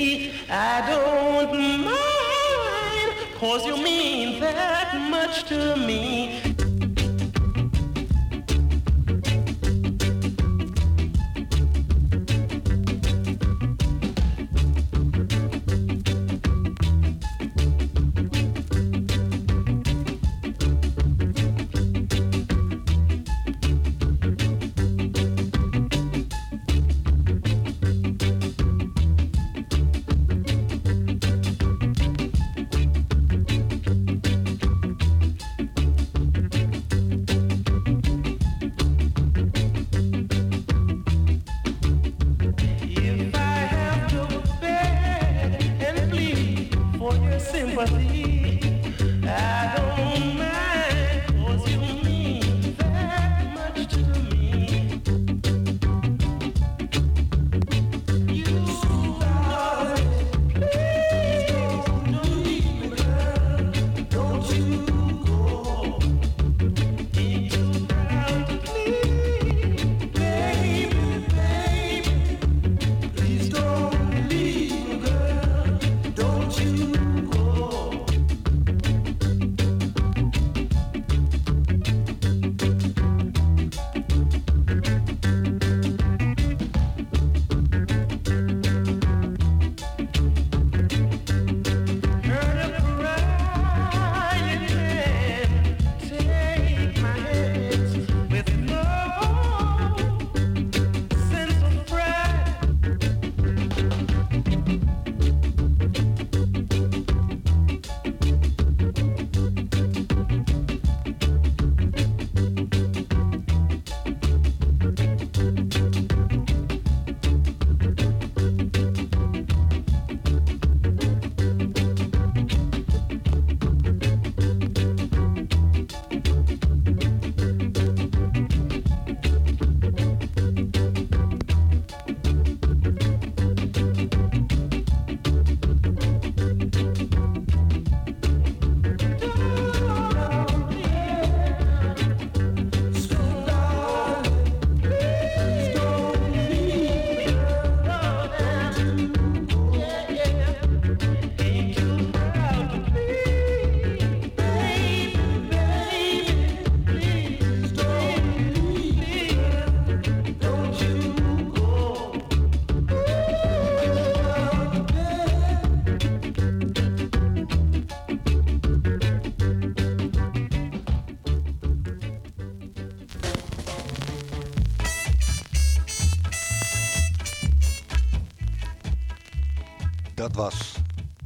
Was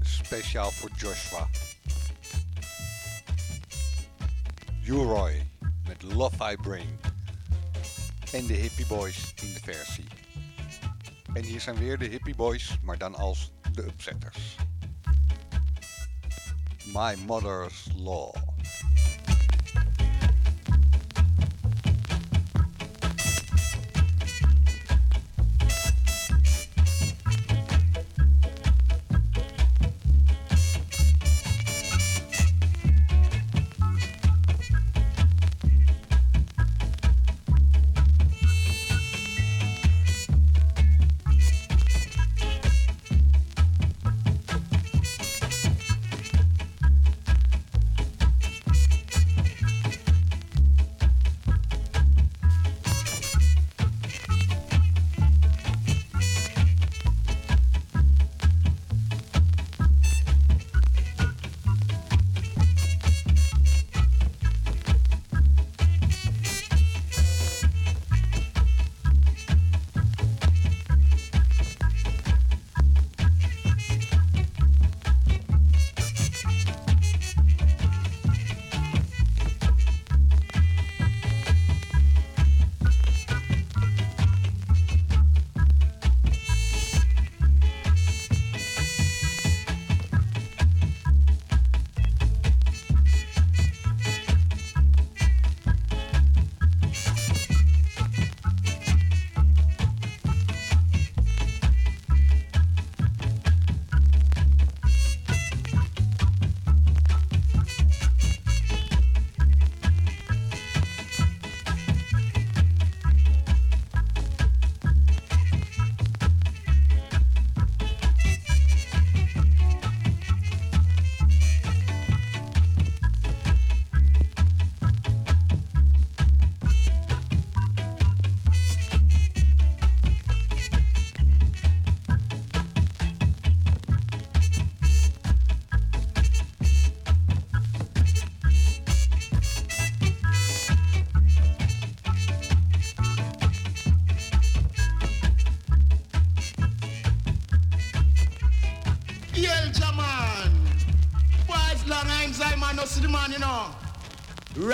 speciaal voor Joshua. U-Roy met Love I Bring. En de Hippie Boys in de versie. En hier zijn weer de Hippie Boys, maar dan als de upsetters. My Mother's Law.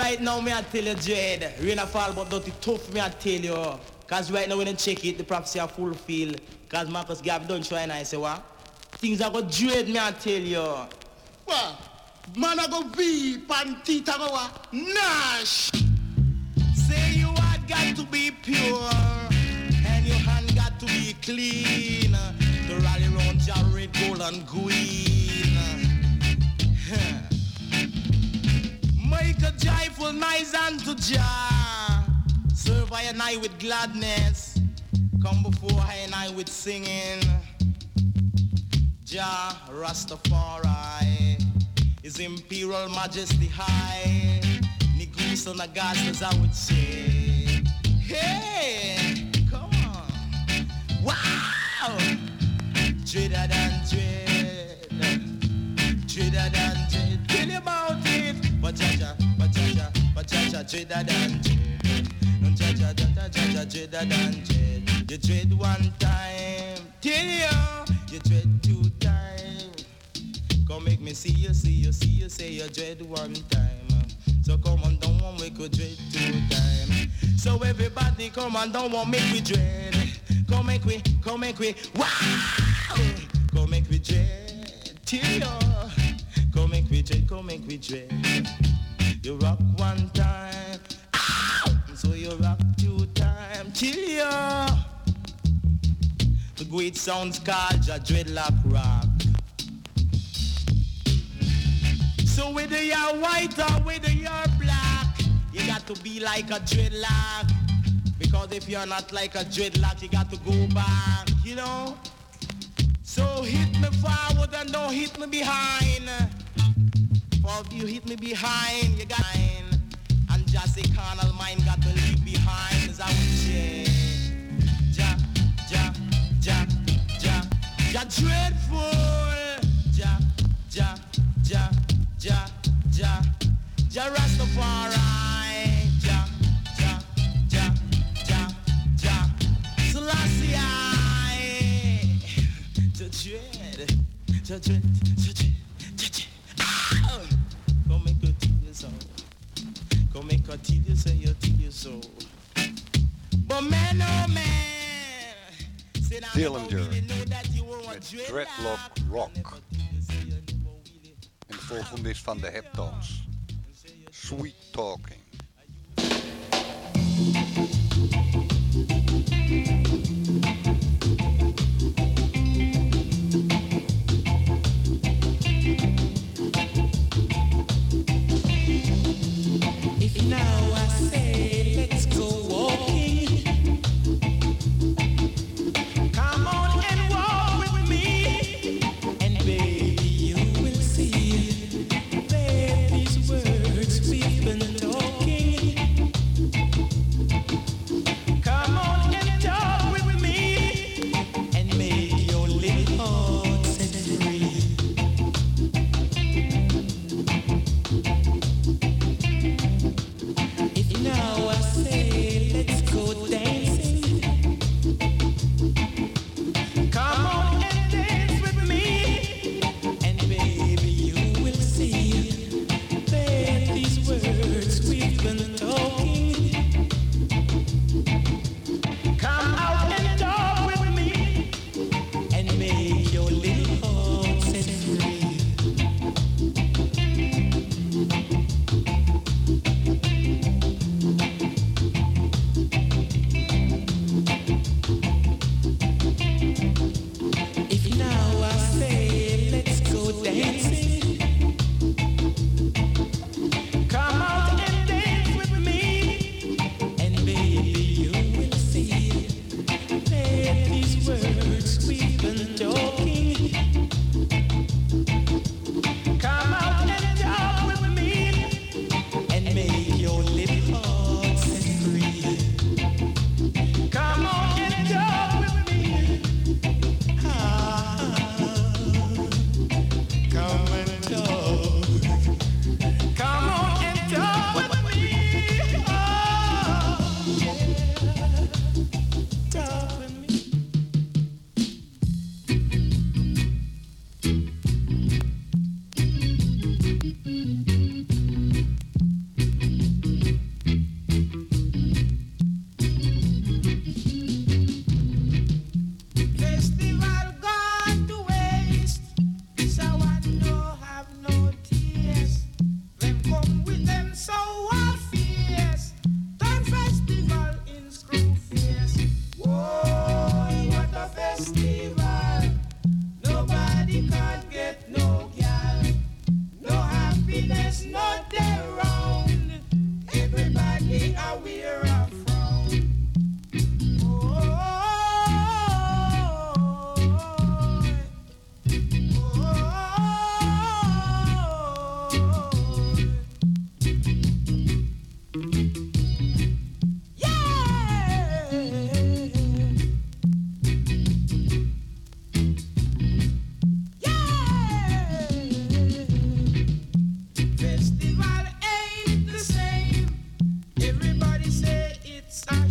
Right now, me I tell you, Dread, rain a fall, but don't dirty tough, me I tell you. Cause right now when they check it, the prophecy are fulfilled. Cause Marcus Gab done try and I say what? Things are go dread, me I tell you. What? Man, I go beep and teeth, I go what? Nash. Make a joyful noise unto Jah. Serve I and I with gladness. Come before I and I with singing. Jah Rastafari, His Imperial Majesty High. Nigusa Nagas as I would say. Hey, come on. Wow! Dreader than dread. Dreader than dread. Tell about it. But Jaja, but You one time. You, two times. Come make me see you, see you, see you, say you dread one time. So come on, don't want make you dread two times. So everybody come on, don't want make we dread. Come make we, come make we, wow! Come make we dread, till you. Come make we dread, come make we dread. You rock one time, ow! So you rock two time, till you. The great sounds called dreadlock rock. So whether you're white or whether you're black, you got to be like a dreadlock. Because if you're not like a dreadlock, you got to go back, you know? So hit me forward and don't hit me behind. For if you hit me behind, you got mine. And just a carnal mind got to leave behind. Is that what you Ja, ja, ja, ja, ja, dreadful. Ja, ja, ja, ja, ja, ja, Rastafari. Ja, ja, ja, ja, ja, Selassie. Ja, dread, ja, dread, Cause till you say you till you so. But man, oh man, said I Dillinger. never really know that you were a dreadlock rock. En de volgende is van de Heptones. Sweet Talking. side.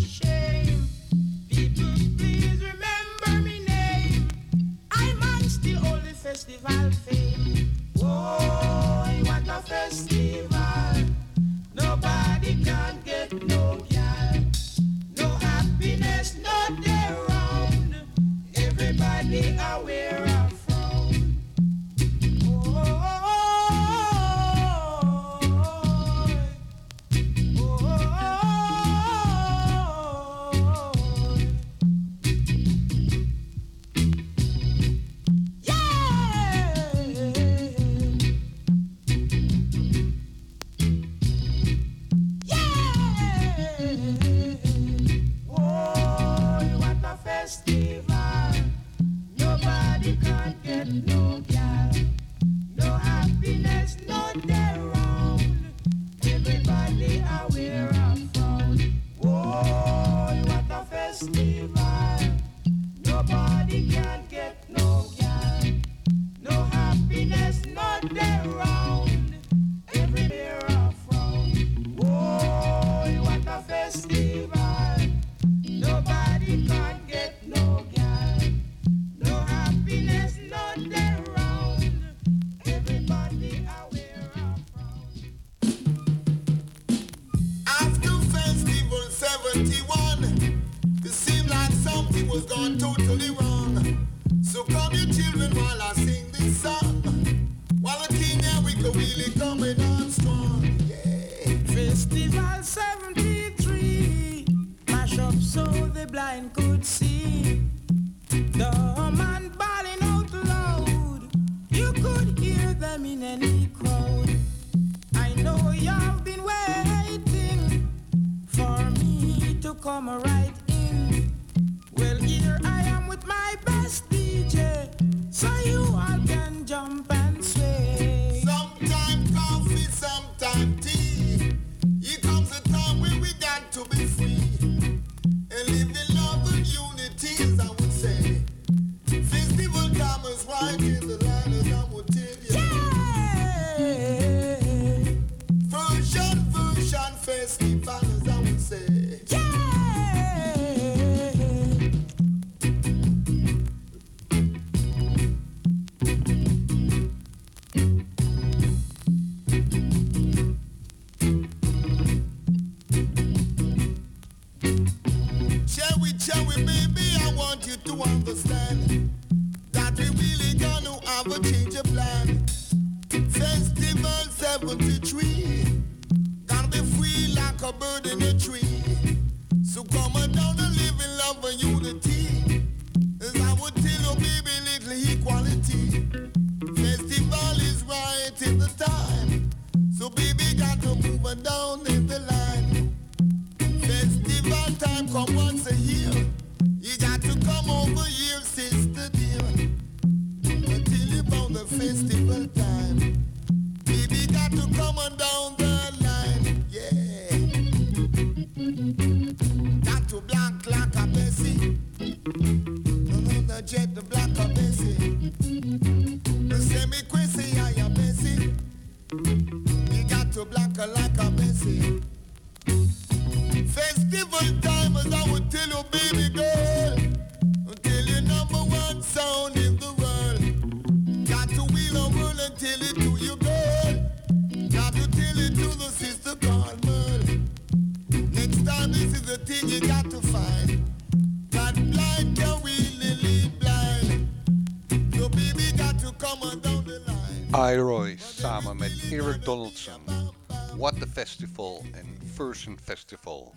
the festival en Version Festival.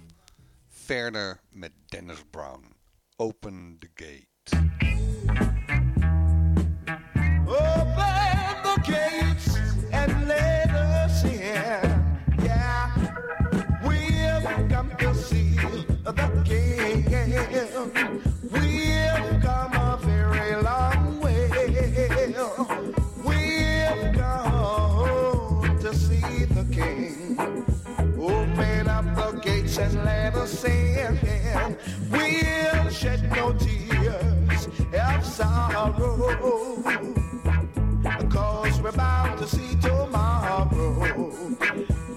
Ferner met Dennis Brown. Open the gate. Open the gates. sin will shed no tears of sorrow. Cause we're bound to see tomorrow.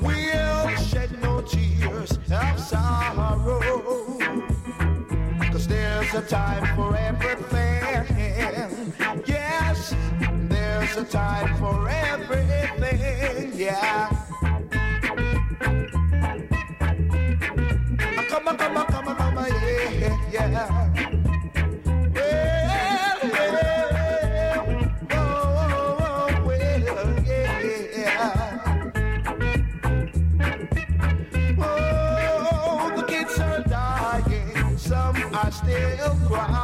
We'll shed no tears of sorrow. Cause there's a time for everything. Yes, there's a time for everything. Yeah come on, come on, come on, come on, yeah, yeah. Still cry.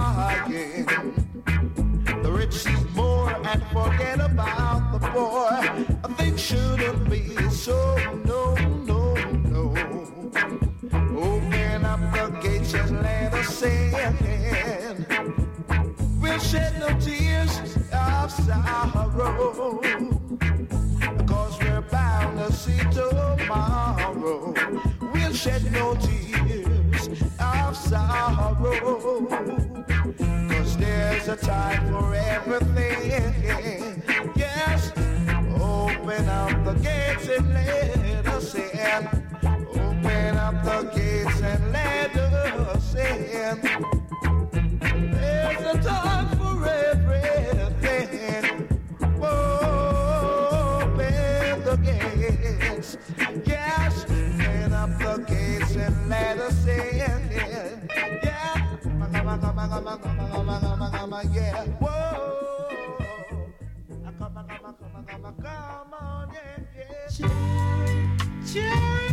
shed no tears of sorrow. Cause we're bound to see tomorrow. We'll shed no tears of sorrow. Cause there's a time for everything. Yes, open up the gates and let us in. Open up the gates and let Come on yeah, yeah.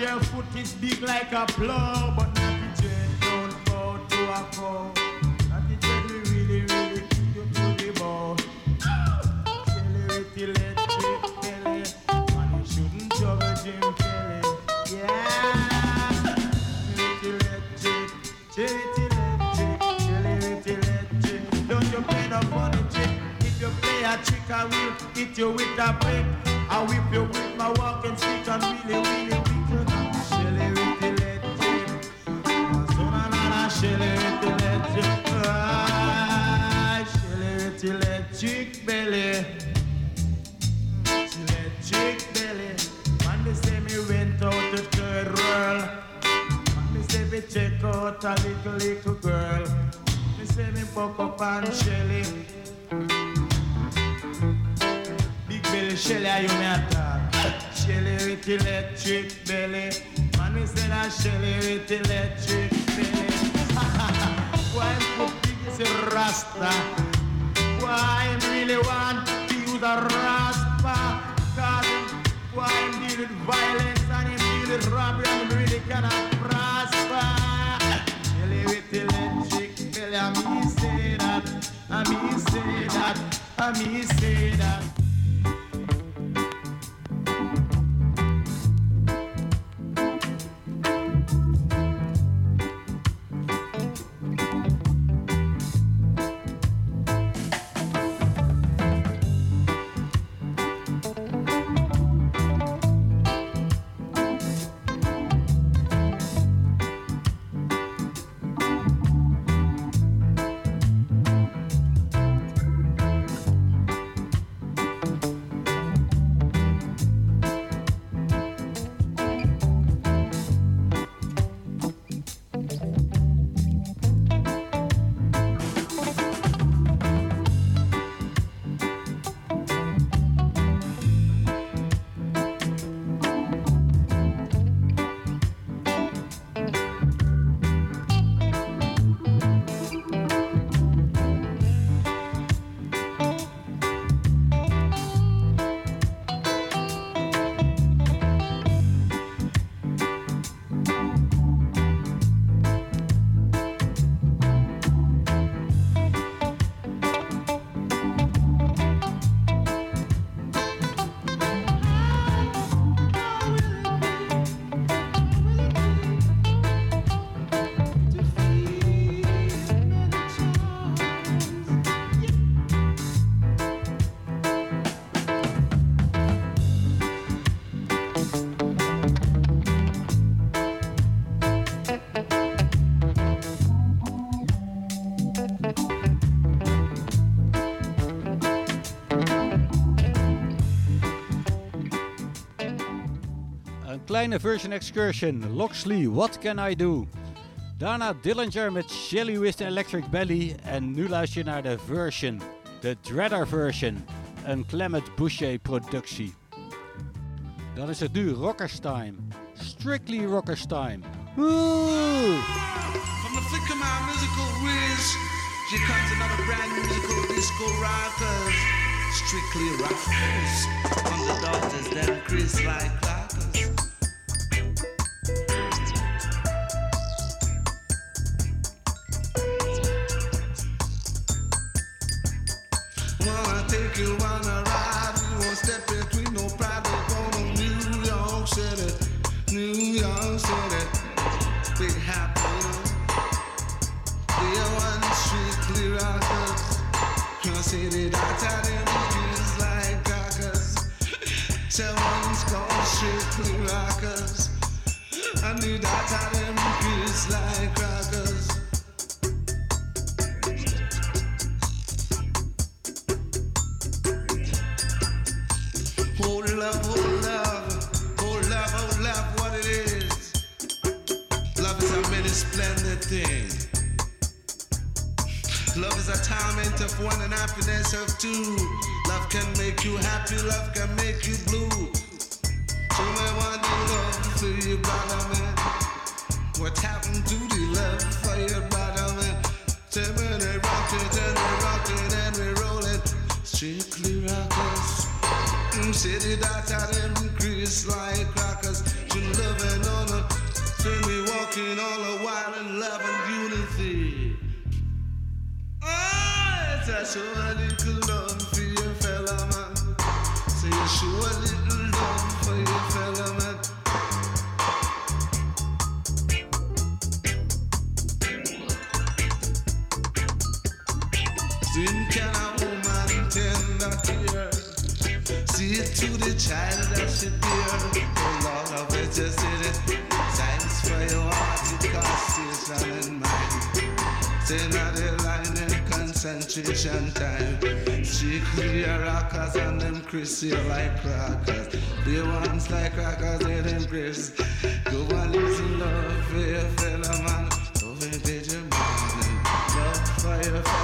your foot is big like a plow, but not the don't bow to a cow. Not the dread really, really kick you to the ball. Accelerate the electric belly, and you shouldn't juggle Jim Kelly. Yeah, accelerate electric, electric, electric. Don't you play no funny trick? If you play a trick, I will hit you with a brick. I whip you with my walking stick and really, really. Out a little, little girl. Me say me buck up on Shelly. Big belly Shelly, are you me attack? Shelly with electric belly. Man, me say that Shelly with electric belly. [LAUGHS] Why put big is a rasta? Why him really want to use a raspa? Cause why him deal with violence and him deal with robbery and him really cannot electric belly, I me say that, kleine version excursion. Loxley, What Can I Do? Daarna Dillinger met Shelly with an Electric Belly. En nu luister je naar de version. De Dreader version. Een Clement Boucher productie. Dan is het nu Rockers Time. Strictly Rockers Time. From the flick of my musical whiz, here comes another brand new musical disco rockers. Strictly rockers. From the daughters, them Chris like Say not the line in concentration time. Strictly a rockers and them Chrissy like crackers. The ones like crackers they them Chris. Go and listen love for your fellow man. Love page your man. Love for your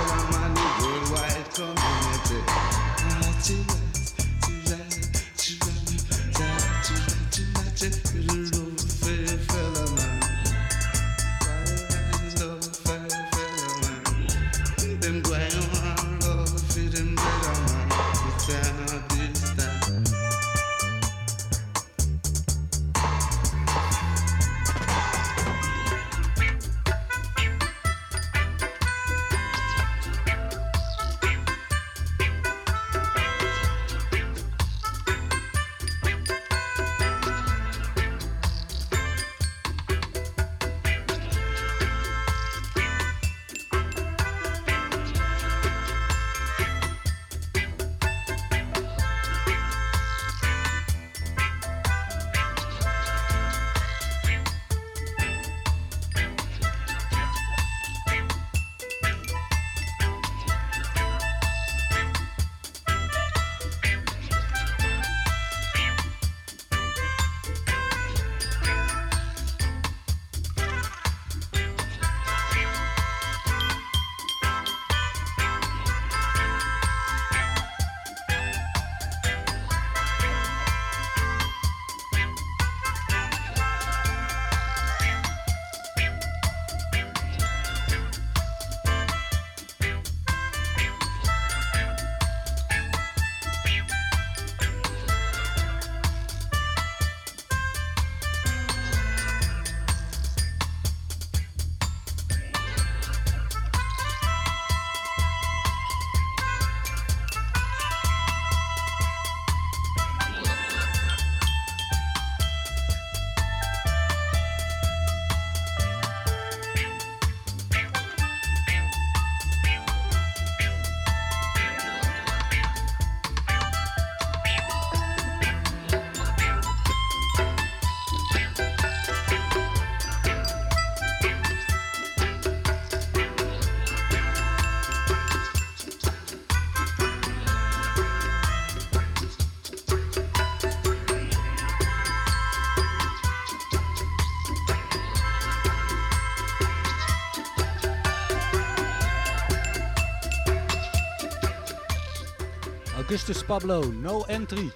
Augustus Pablo, No Entry.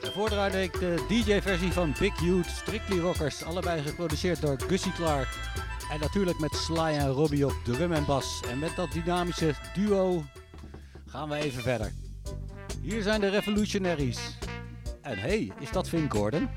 Daarvoor draaide ik de DJ-versie van Big Youth, Strictly Rockers. Allebei geproduceerd door Gussie Clark. En natuurlijk met Sly en Robbie op drum en bas. En met dat dynamische duo gaan we even verder. Hier zijn de Revolutionaries. En hey, is dat Vin Gordon?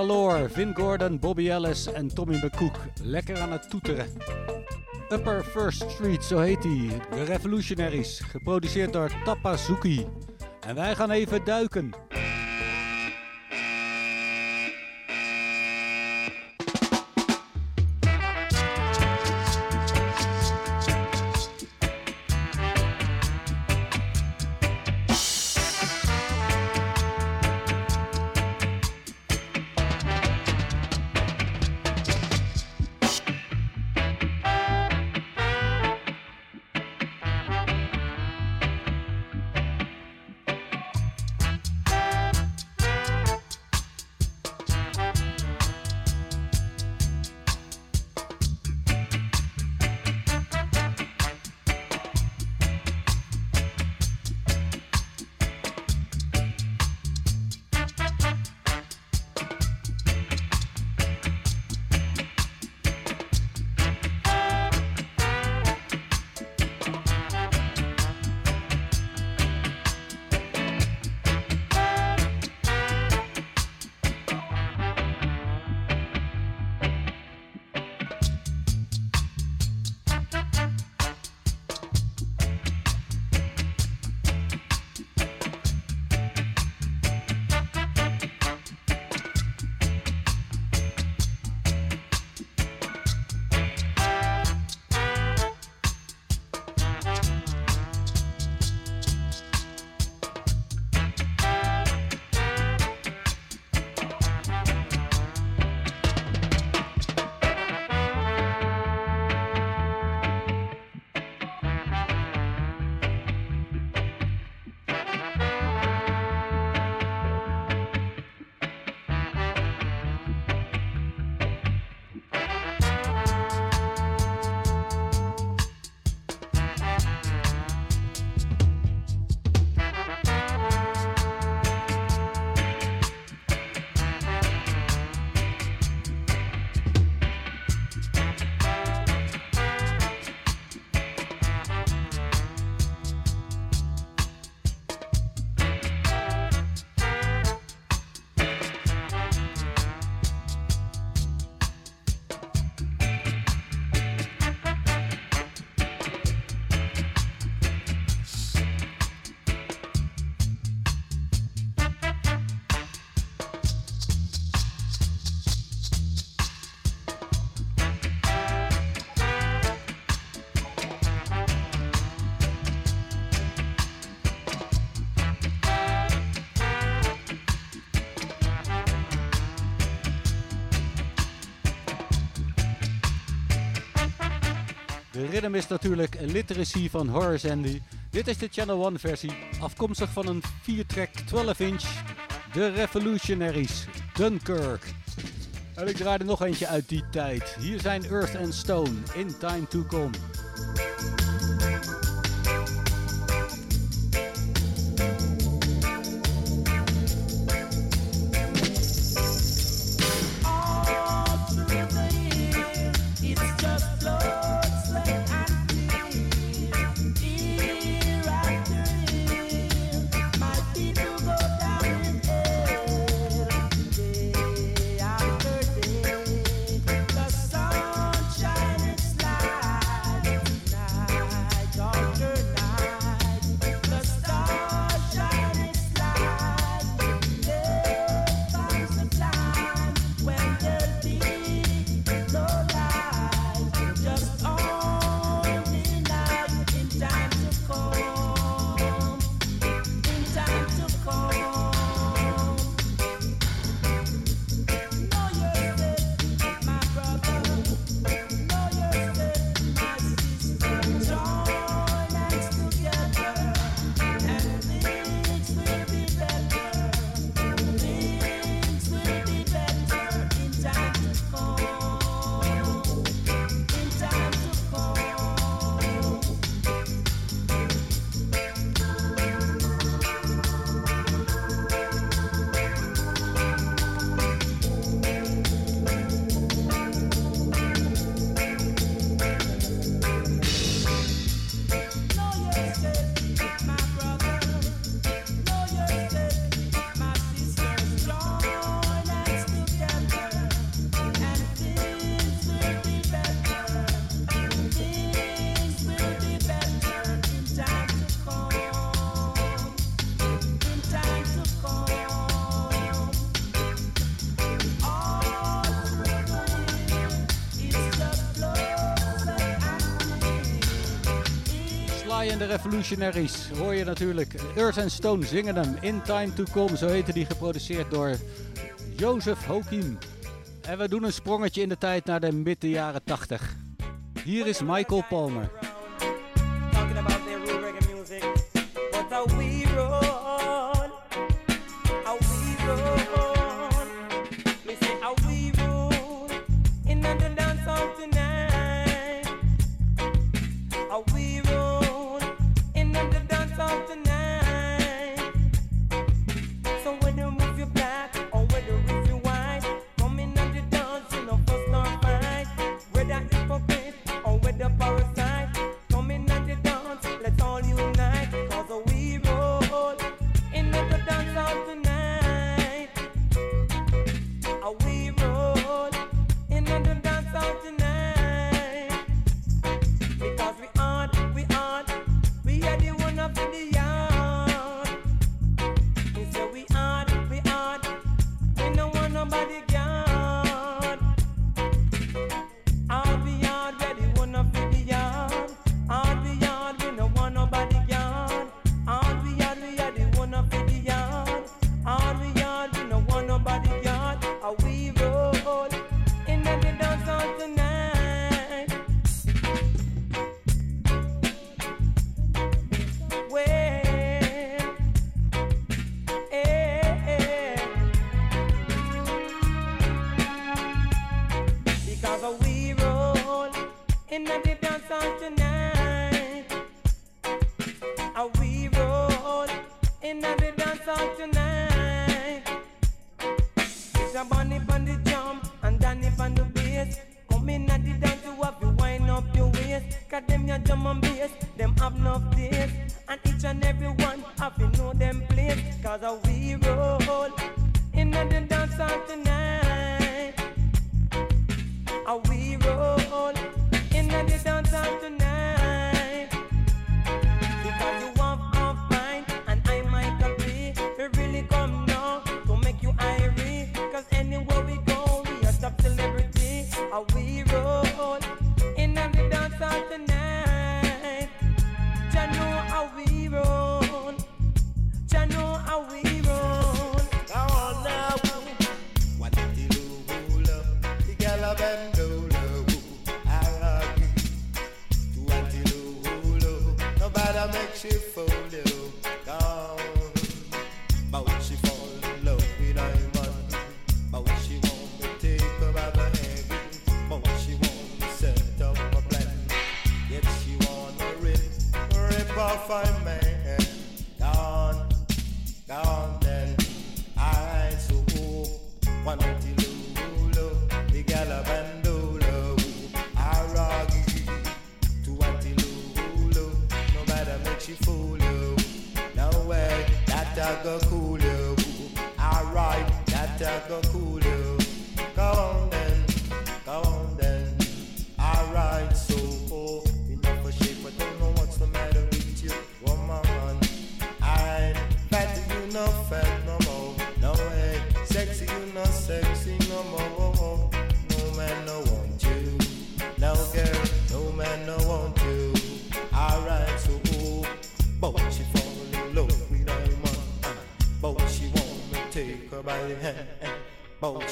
Galore, Vin Gordon, Bobby Ellis en Tommy McCook. Lekker aan het toeteren. Upper First Street, zo heet hij. De Revolutionaries, geproduceerd door Tapazuki. En wij gaan even duiken. Rhythm is natuurlijk Literacy van Horace Andy. Dit is de Channel 1 versie, afkomstig van een 4-track 12-inch The Revolutionaries, Dunkirk. En ik draai er nog eentje uit die tijd. Hier zijn Earth and Stone, In Time to Come. Revolutionaries hoor je natuurlijk. Earth and Stone zingen hem. In Time to Come, zo heette die, geproduceerd door Jozef Hokim. En we doen een sprongetje in de tijd naar de midden jaren 80. Hier is Michael Palmer.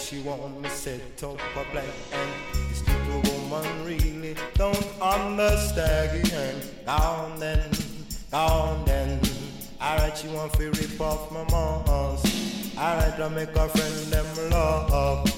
she want me set up a plan. And this little woman really don't understand. Now and then, now and. Then Alright, she want to rip off my mask Alright, I make a friend them love.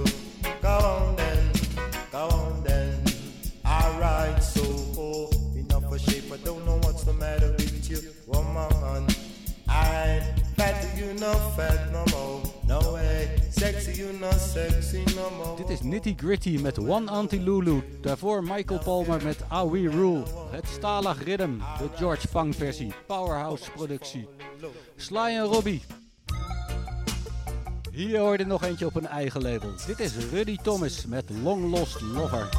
No way, sexy you not sexy no. Dit is Nitty Gritty met One Auntie Lulu. Daarvoor Michael Palmer met How We Rule. Het Stalag Rhythm, de George Funk versie. Powerhouse productie. Sly en Robbie. Hier hoorde nog eentje op een eigen label. Dit is Ruddy Thomas met Long Lost Lover.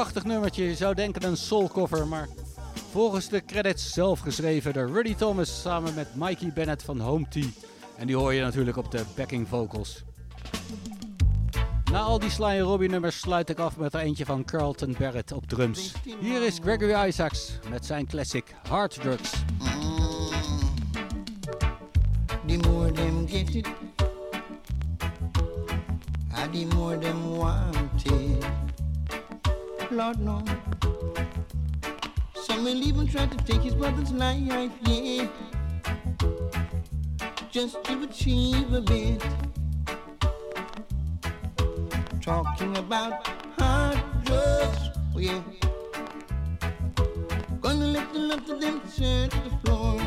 Prachtig nummertje, je zou denken een soulcover, maar volgens de credits zelf geschreven door Rudy Thomas samen met Mikey Bennett van Home Tea. En die hoor je natuurlijk op de backing vocals. Na al die Sly Robbie nummers sluit ik af met er eentje van Carlton Barrett op drums. Hier is Gregory Isaacs met zijn classic Hard Drugs. More get it, ah, more. Lord no. Some will even try to take his brother's life, yeah, just to achieve a bit. Talking about hard drugs, oh yeah. Gonna let the love of them turn to the floor.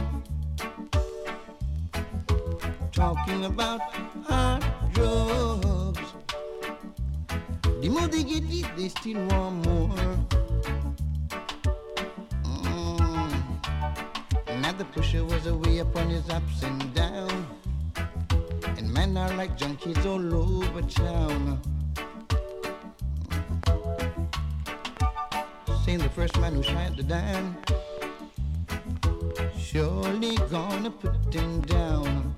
Talking about hard drugs. More they get it, they still want more. Mm. Now the pusher was away upon his ups and downs. And men are like junkies all over town. Saying the first man who shot the dime, surely gonna put him down.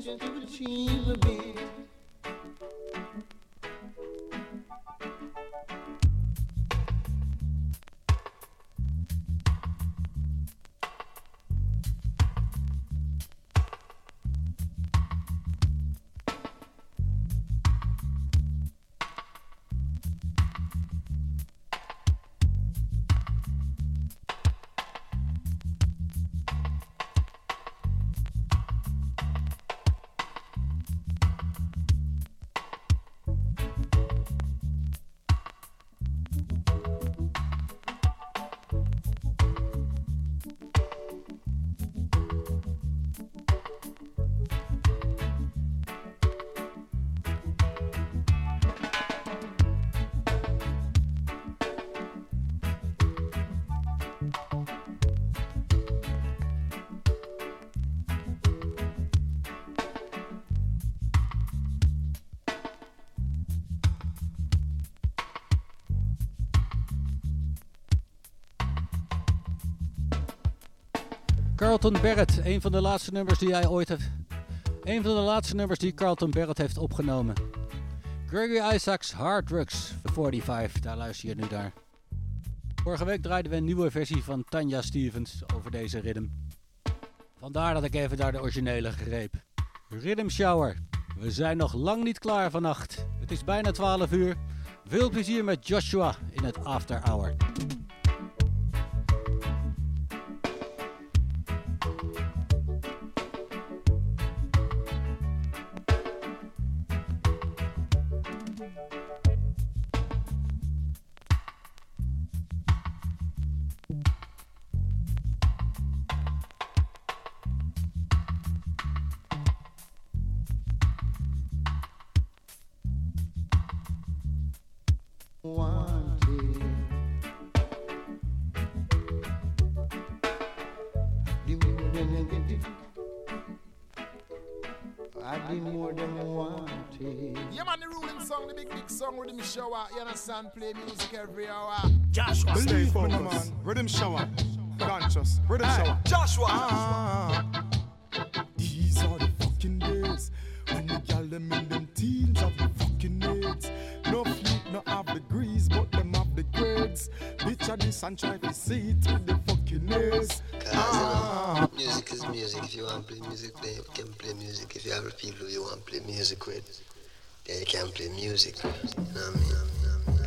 Just to Carlton Barrett, een van de laatste nummers die hij ooit heeft. Een van de laatste nummers die Carlton Barrett heeft opgenomen. Gregory Isaacs Hard Drugs 45, daar luister je nu naar. Vorige week draaiden we een nieuwe versie van Tanja Stevens over deze rhythm. Vandaar dat ik even naar de originele greep. Rhythm Shower. We zijn nog lang niet klaar vannacht. Het is bijna 12 uur. Veel plezier met Joshua in het After Hour. wanted. I did more than wanted. Yeah, man, the ruling song, the big, big song, Riddim Shower. You understand? Play music every hour. Joshwa, stay focused. Riddim Shower. Conscious. Riddim Shower. Joshwa. Ah. and try to see it in the fucking ears. Ah. Music is music. If you want to play music, play, you can play music. If you have people you want to play music with, then you can play music. You know what I mean?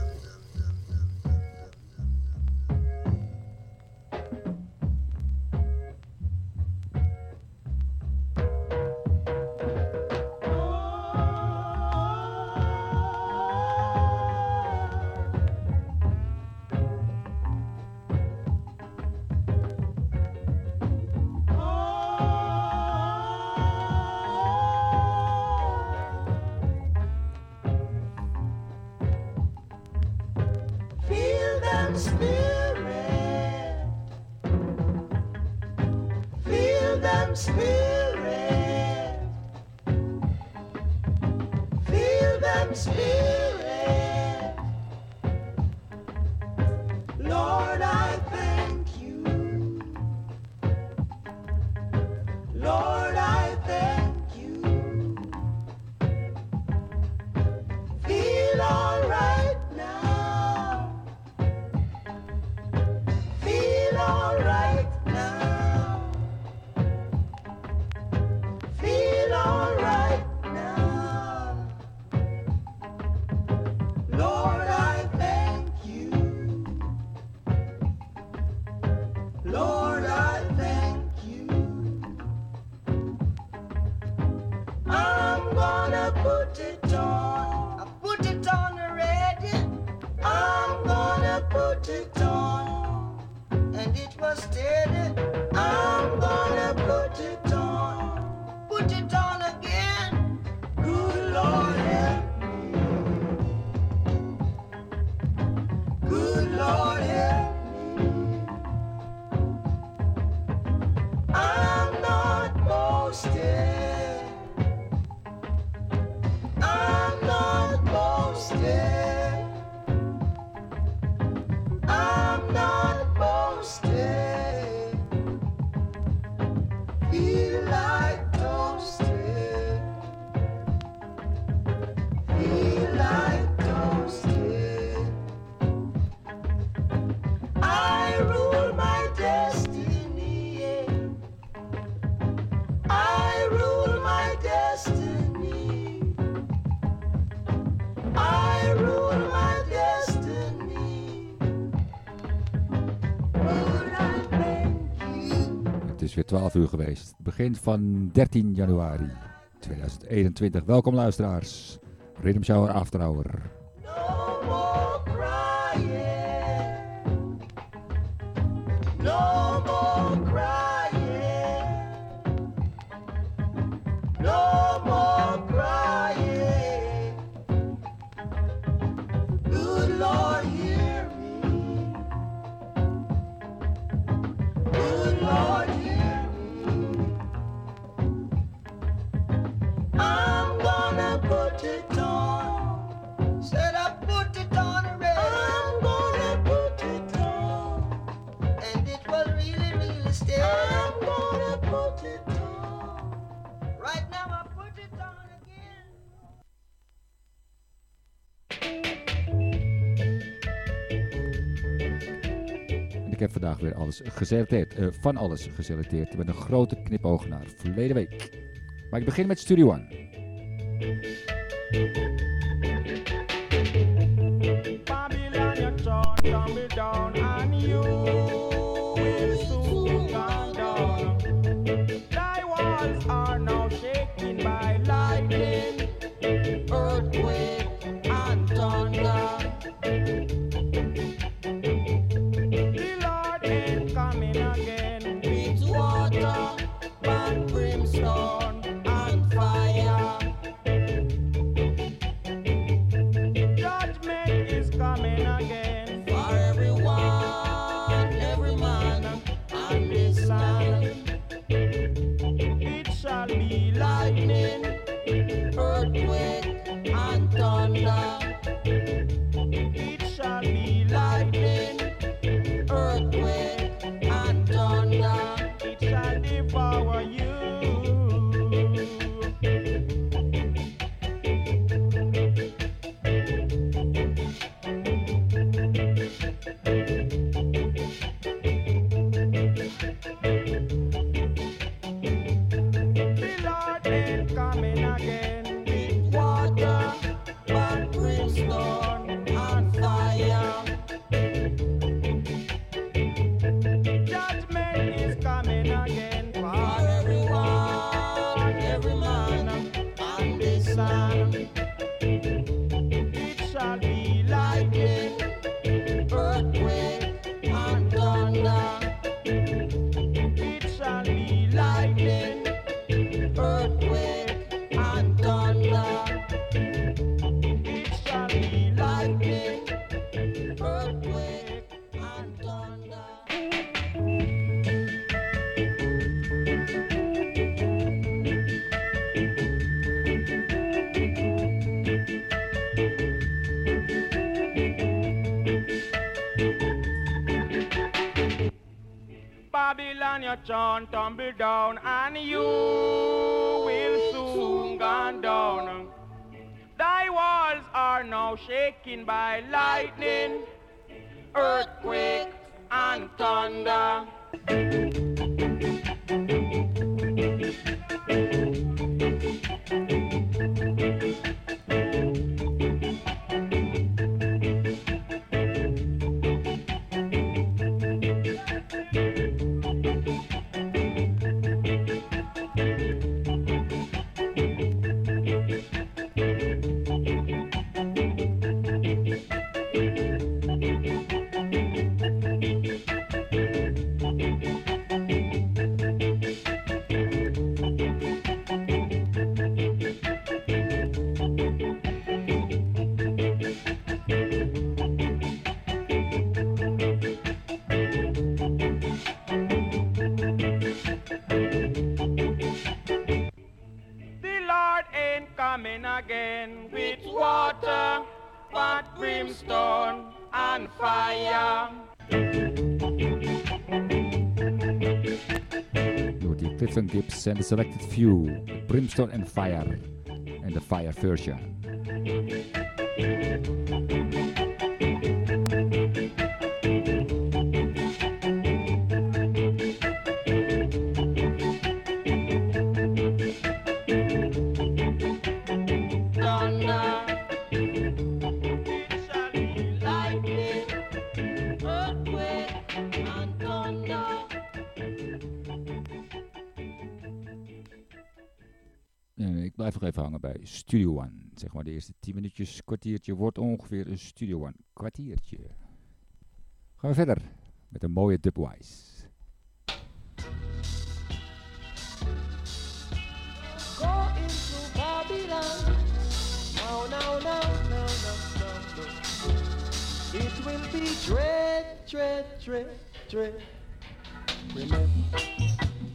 is weer 12 uur geweest. Begin van 13 januari 2021. Welkom luisteraars. Rhythm Shower After Hour. alles geselecteerd. Eh, van alles geselecteerd. Met een grote knipoog naar verleden week. Maar ik begin met Studio One. Tumble down, and you will soon gone down. Thy walls are now shaken by lightning, En The Selected Few, Brimstone and Fire and the Fire version. Studio One. Zeg maar de eerste 10 minuutjes, kwartiertje wordt ongeveer een Studio One kwartiertje. Gaan we verder met een mooie dubwise. Go into Babylon. No, no, no, no, no, no, no. It will be dread, dread, dread, dread. Remember.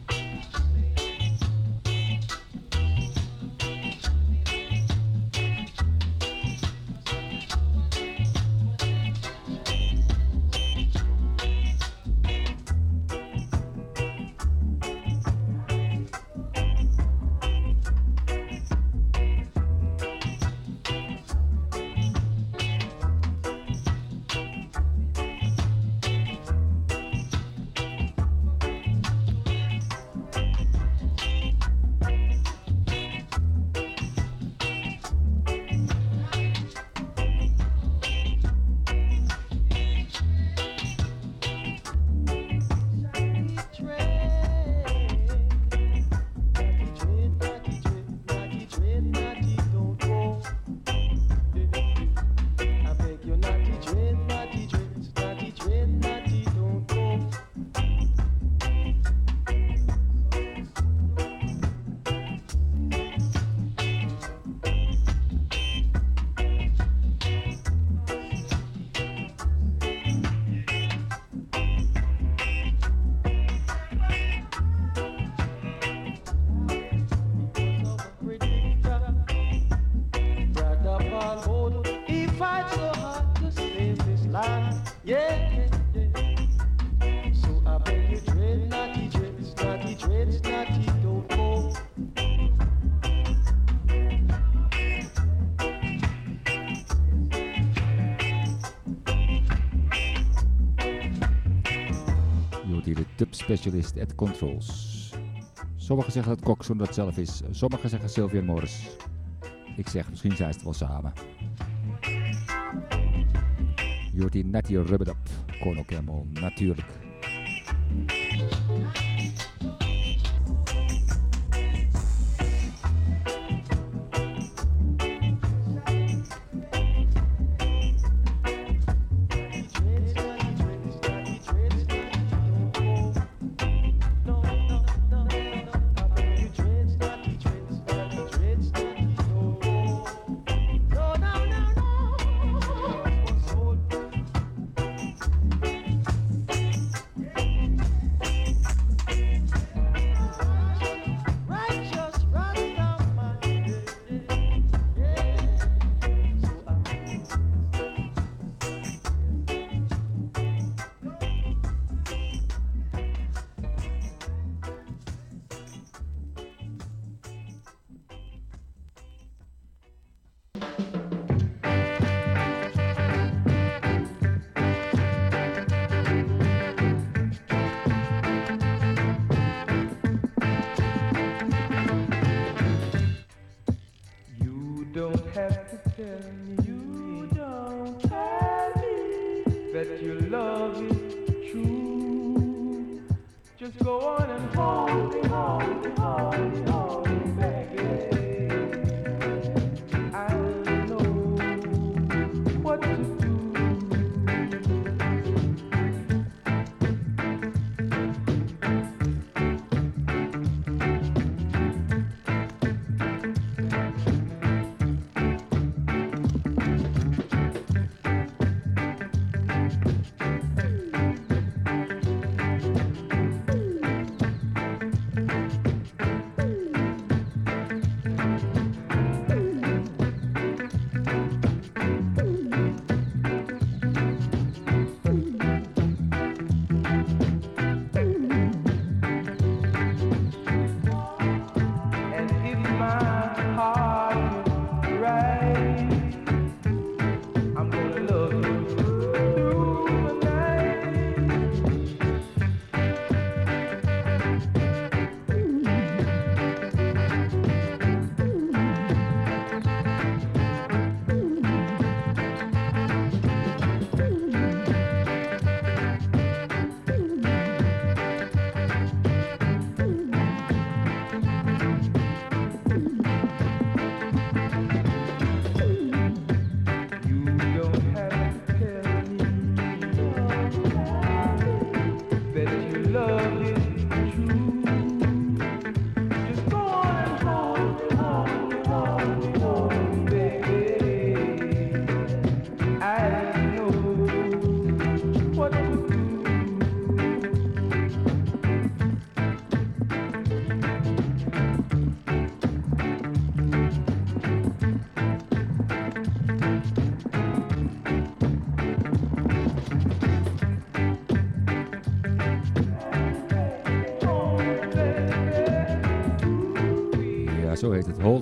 Specialist at Controls. Sommigen zeggen dat Coxon dat zelf is, sommigen zeggen Sylvian Morris. Ik zeg, misschien zijn ze het wel samen. Je hoort hier Natty Up, Cornel Campbell, natuurlijk.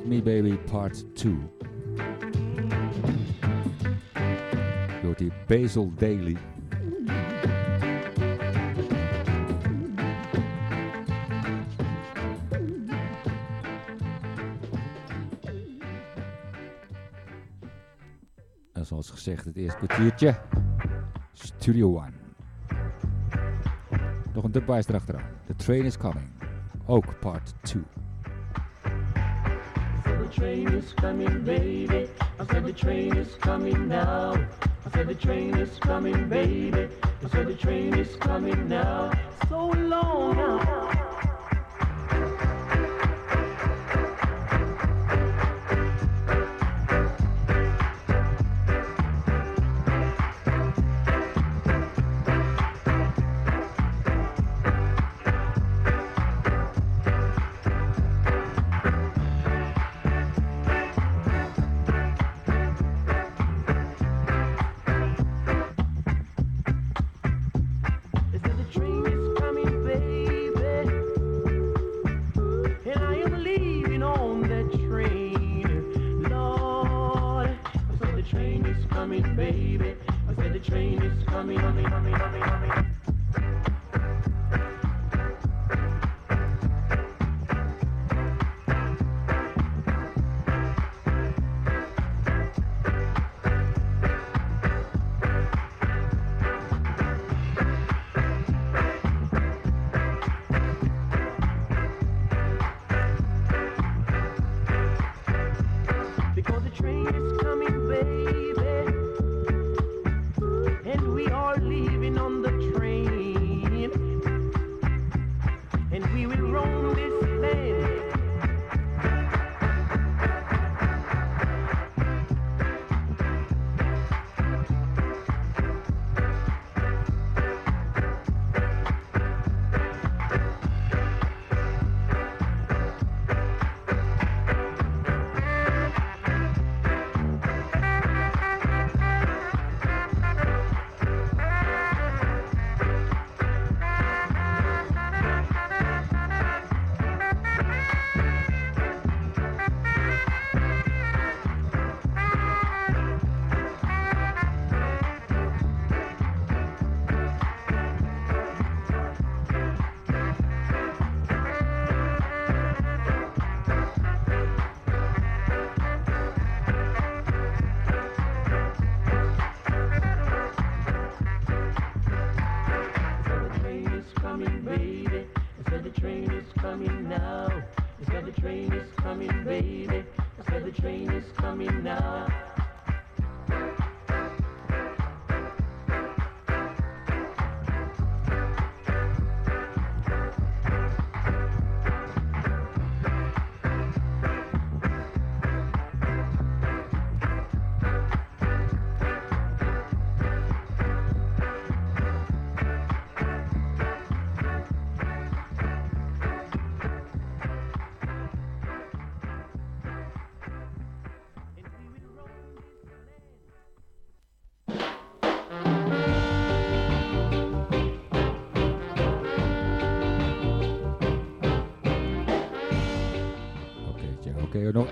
Me Baby Part 2. Door die Basil Daily. En zoals gezegd, het eerste kwartiertje. Studio One. Nog een dubwijs erachteraan. The Train is Coming. Ook part 2. train is coming, baby. I said the train is coming now. I said the train is coming, baby. I said the train is coming now. So long.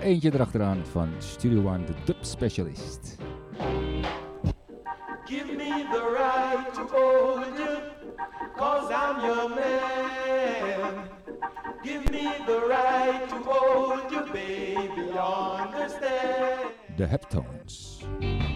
eentje erachteraan van Studio One, de dub specialist. Give me the right to hold you, cause I'm your man. Give me the right to hold you, baby, understand. The heptones.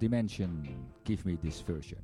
dimension, give me this version.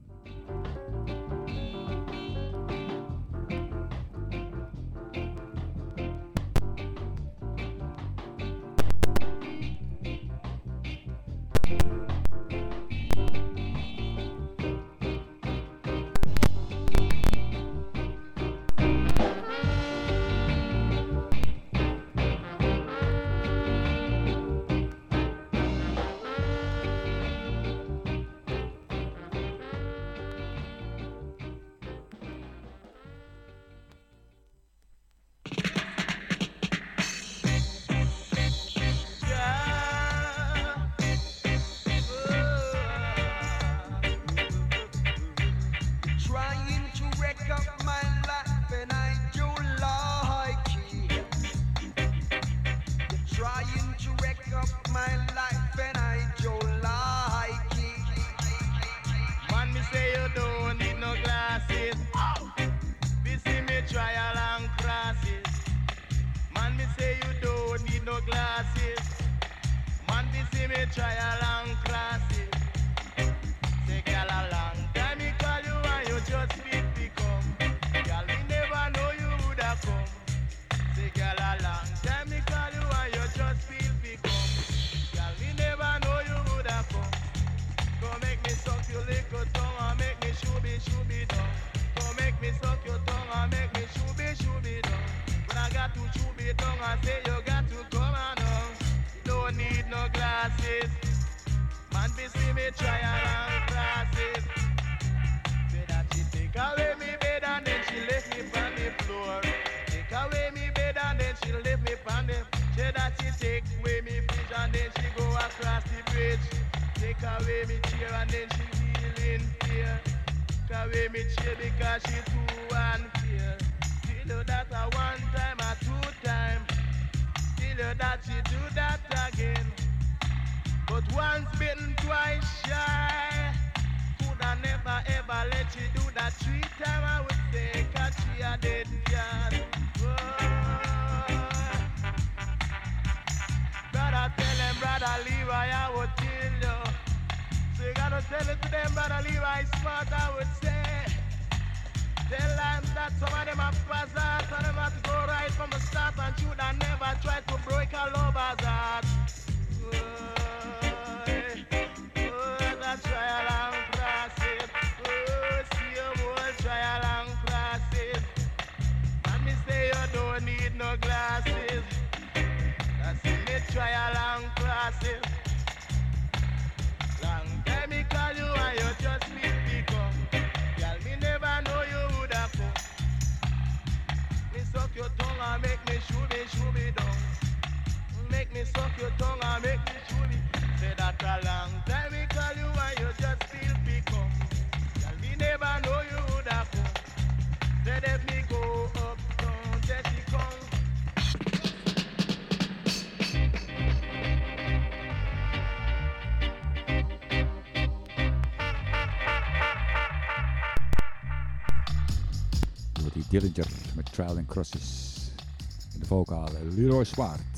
Met Trial and Crosses. En de vocalen Leroy Zwaard.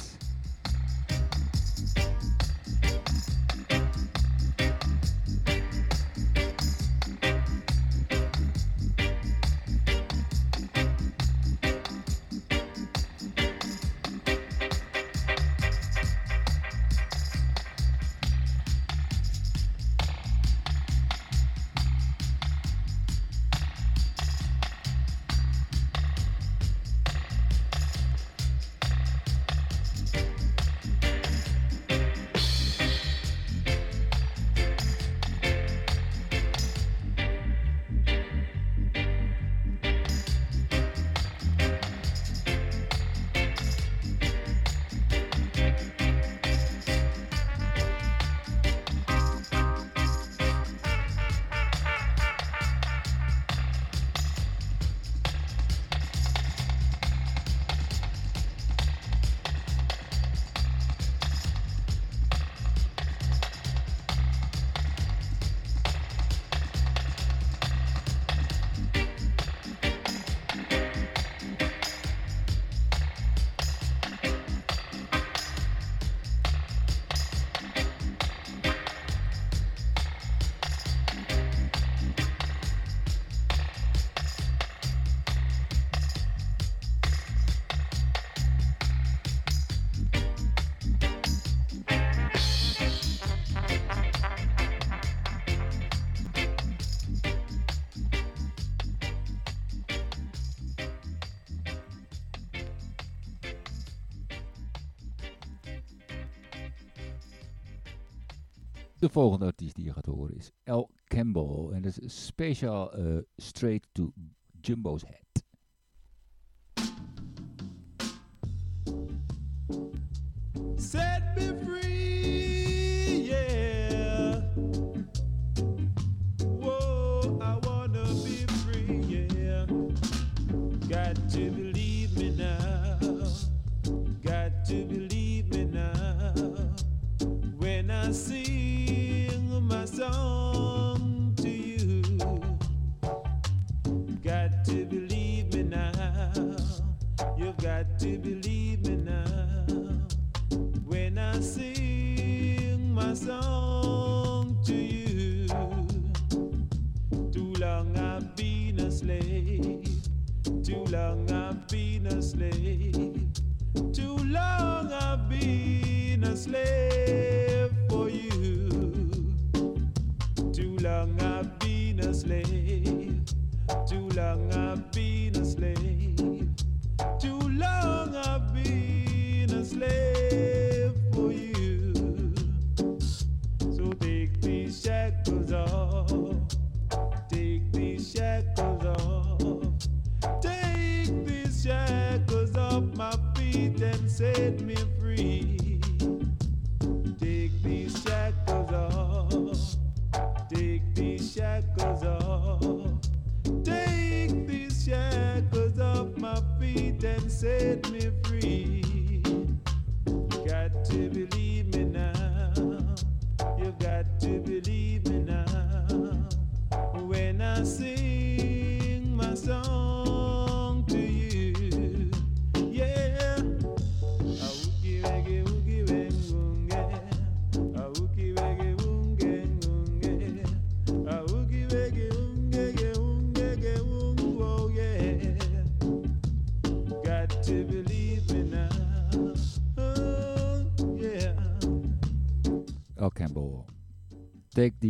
volgende artiest die je gaat horen is El Campbell. En dat is speciaal eh, straight to Jumbo's Head.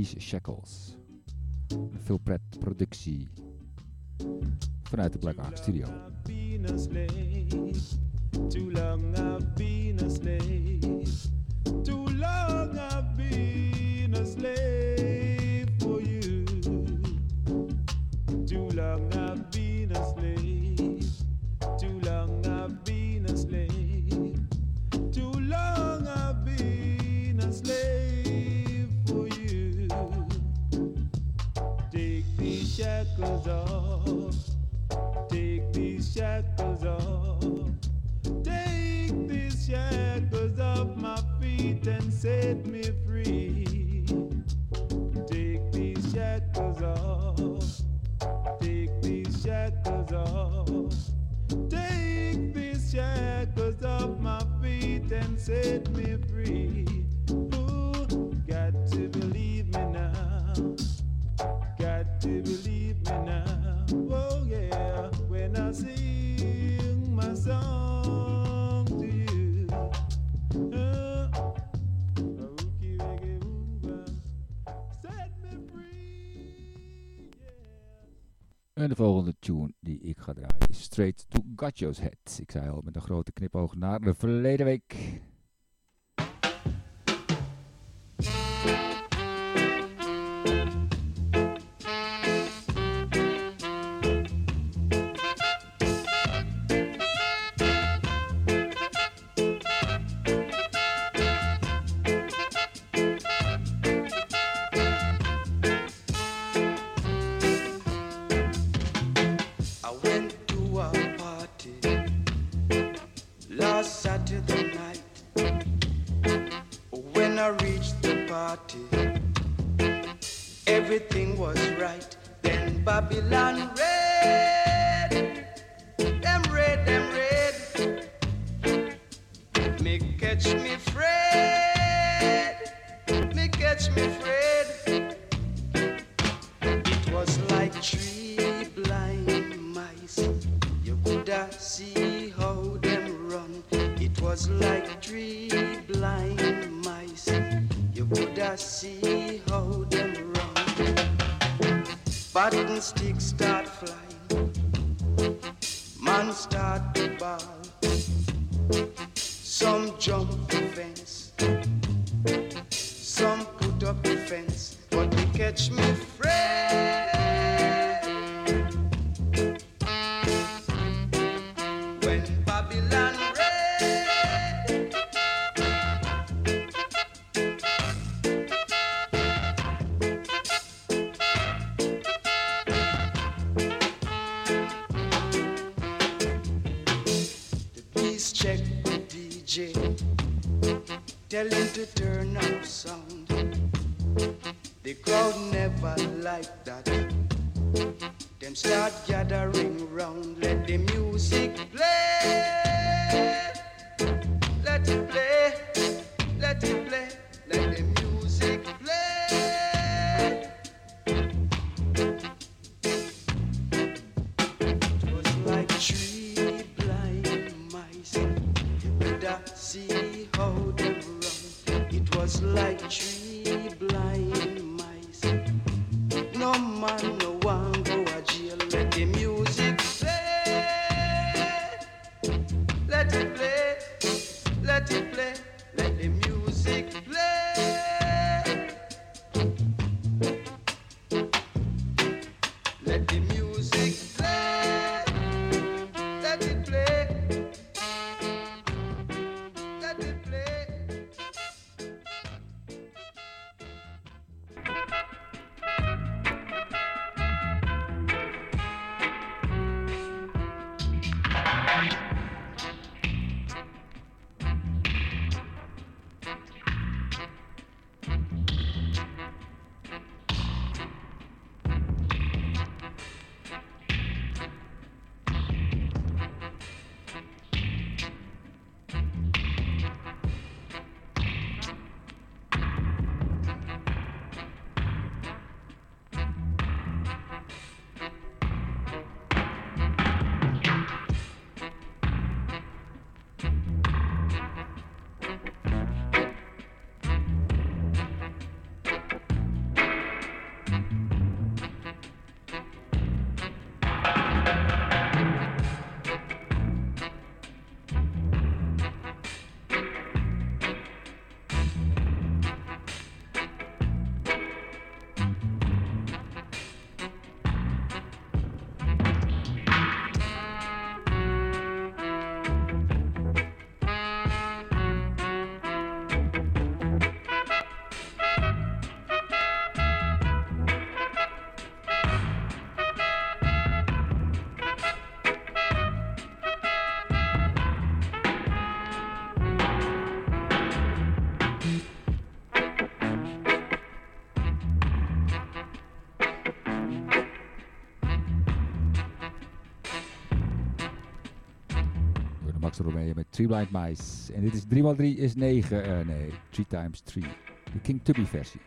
Shackles. Veel pret productie vanuit de Black Ark Studio. shackles off. Take these shackles off. Take these shackles off my feet and set me free. Take these shackles off. Take these shackles off. Take these shackles off my feet and set me De volgende tune die ik ga draaien is Straight to Gacho's Head. Ik zei al met een grote knipoog naar de verleden week. Babylon. Three Blind Mice. En dit is 3x3 is 9. eh, nee, 3 times 3. De King Tubby versie.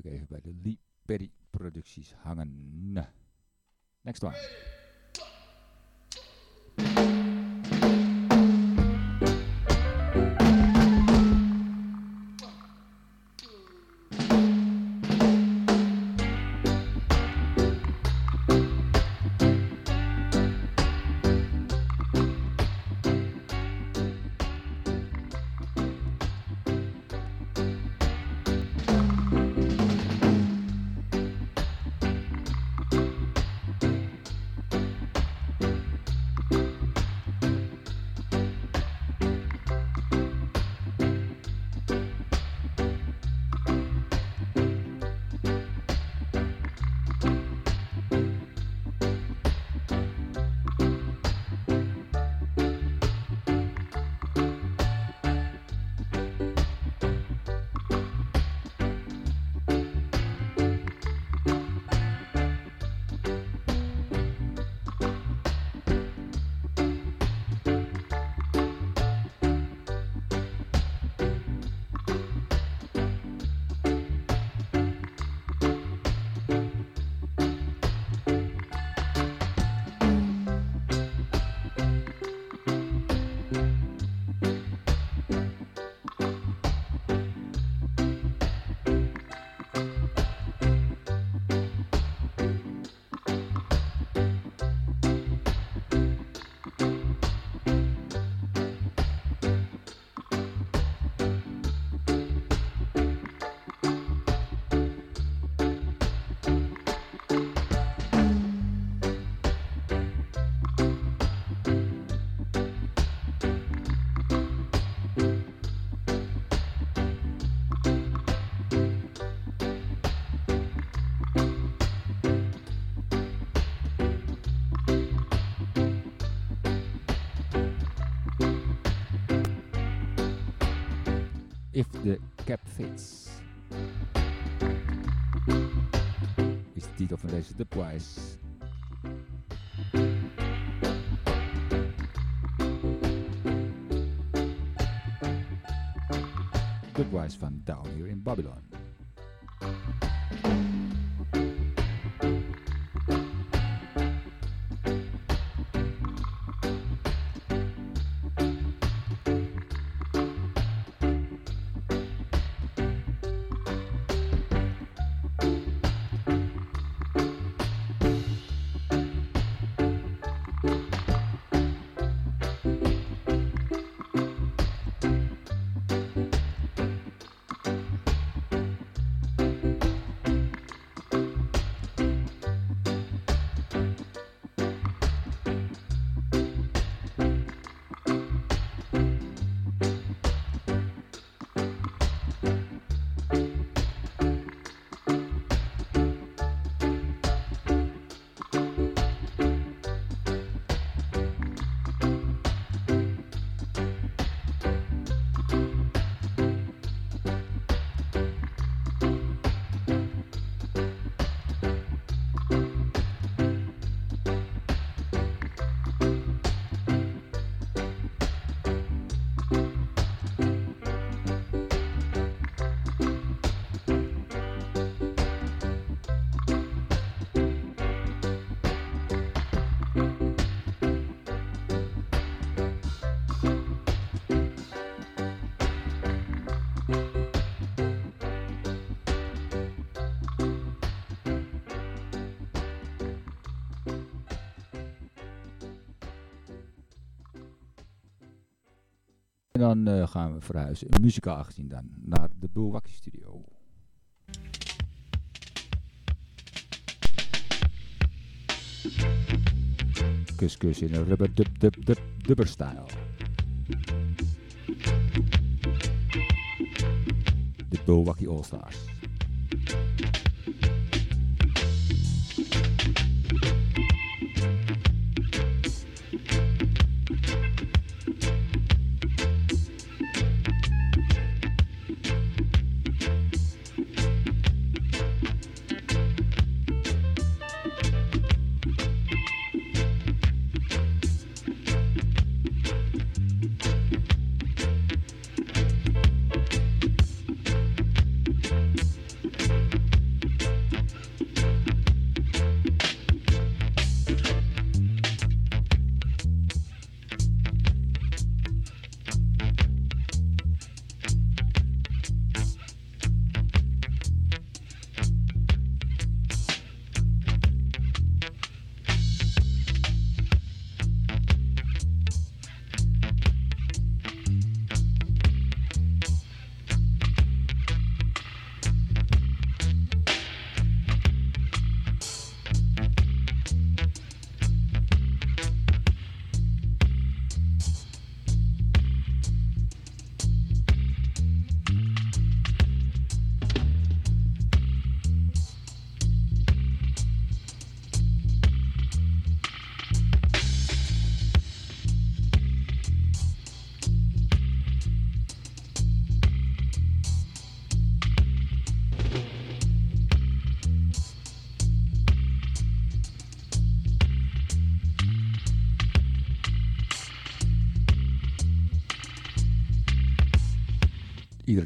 Blijf ik even bij de Lee Perry producties hangen. Next one. Titel van deze Dubwise. Dubwise van Down Here in Babylon. Dan eh, gaan we verhuizen, muzikaal gezien dan, naar de Bulwakker Studio. Kus kus in een rubber dub dub dub dubber style. De Bulwakker All Stars.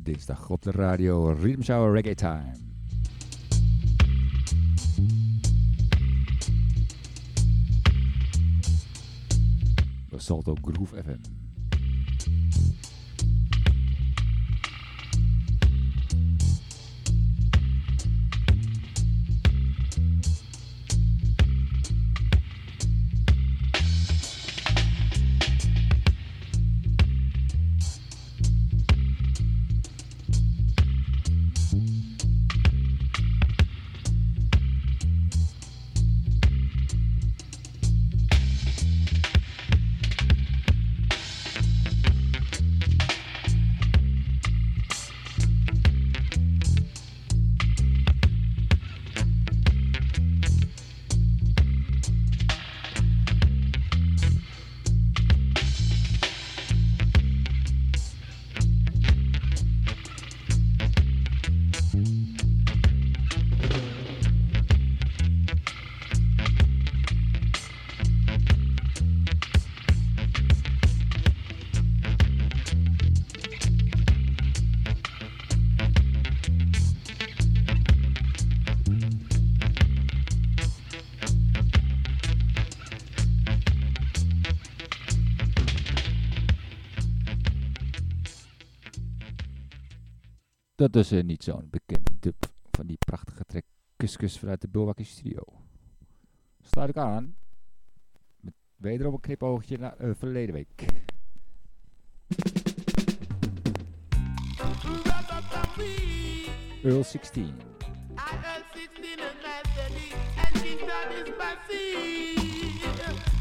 Dinsdag op de radio Rhythm Shower Reggae Time. Salto Groove FM. Dat is eh, niet zo'n bekende dub van die prachtige track Kuskus vanuit de Bulwakker Studio. Sluit ik aan met wederom een knipoogje naar eh, verleden week. Earl 16. IL 16 and Mastery and Kingston is massive.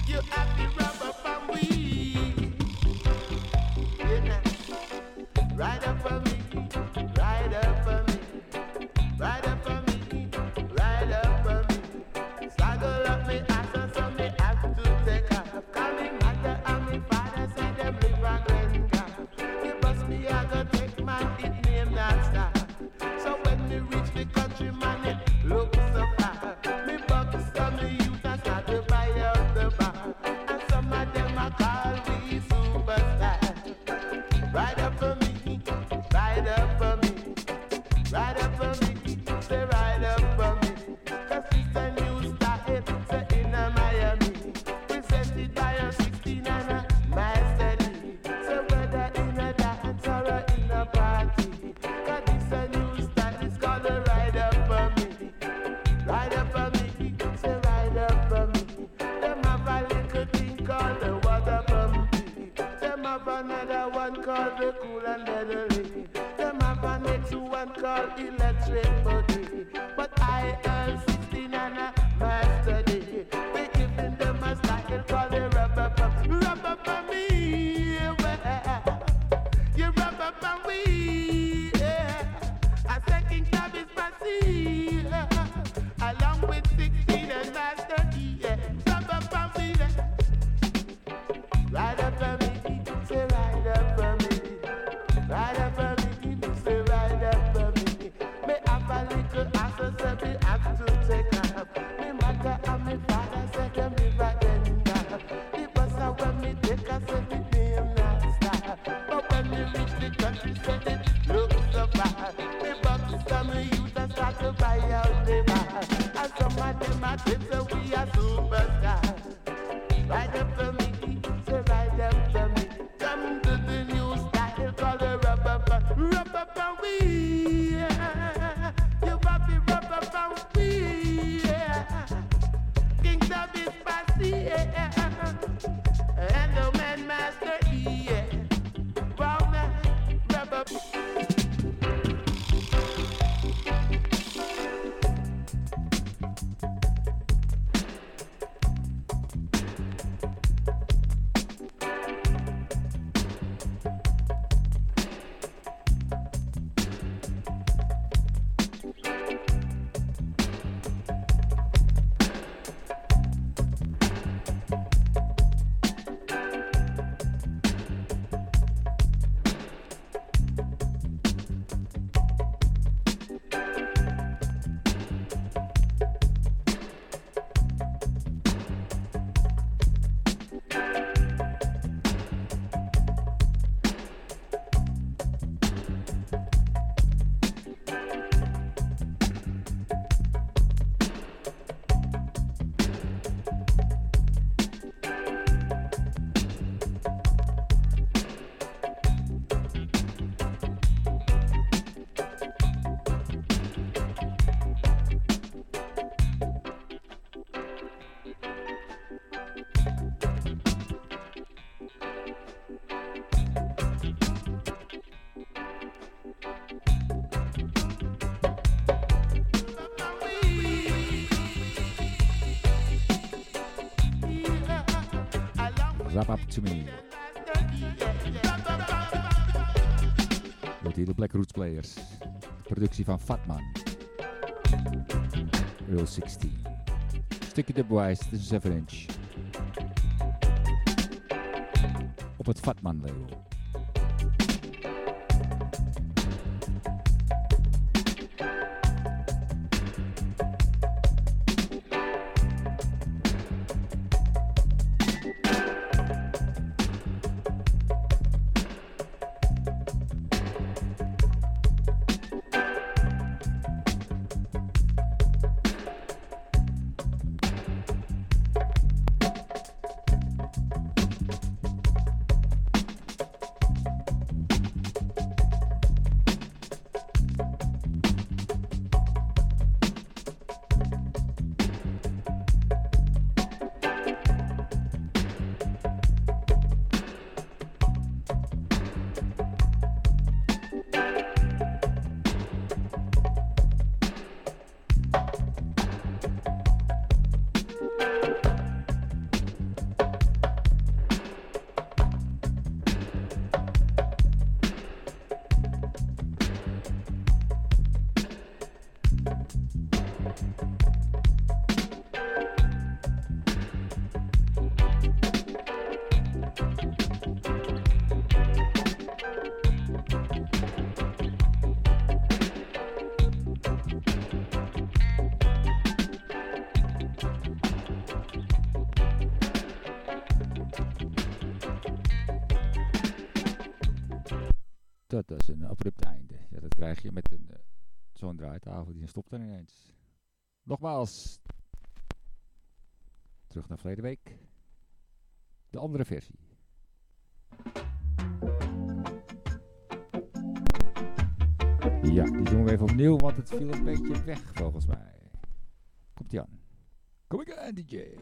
You have the to me. De Black Roots Players. Productie van Fatman. Real 16. Stukje dubwise, dit is 7 inch. Op het Fatman label. nogmaals, terug naar verleden week, de andere versie. Ja, die doen we even opnieuw, want het viel een beetje weg volgens mij. Komt-ie aan. Kom ik aan, DJ.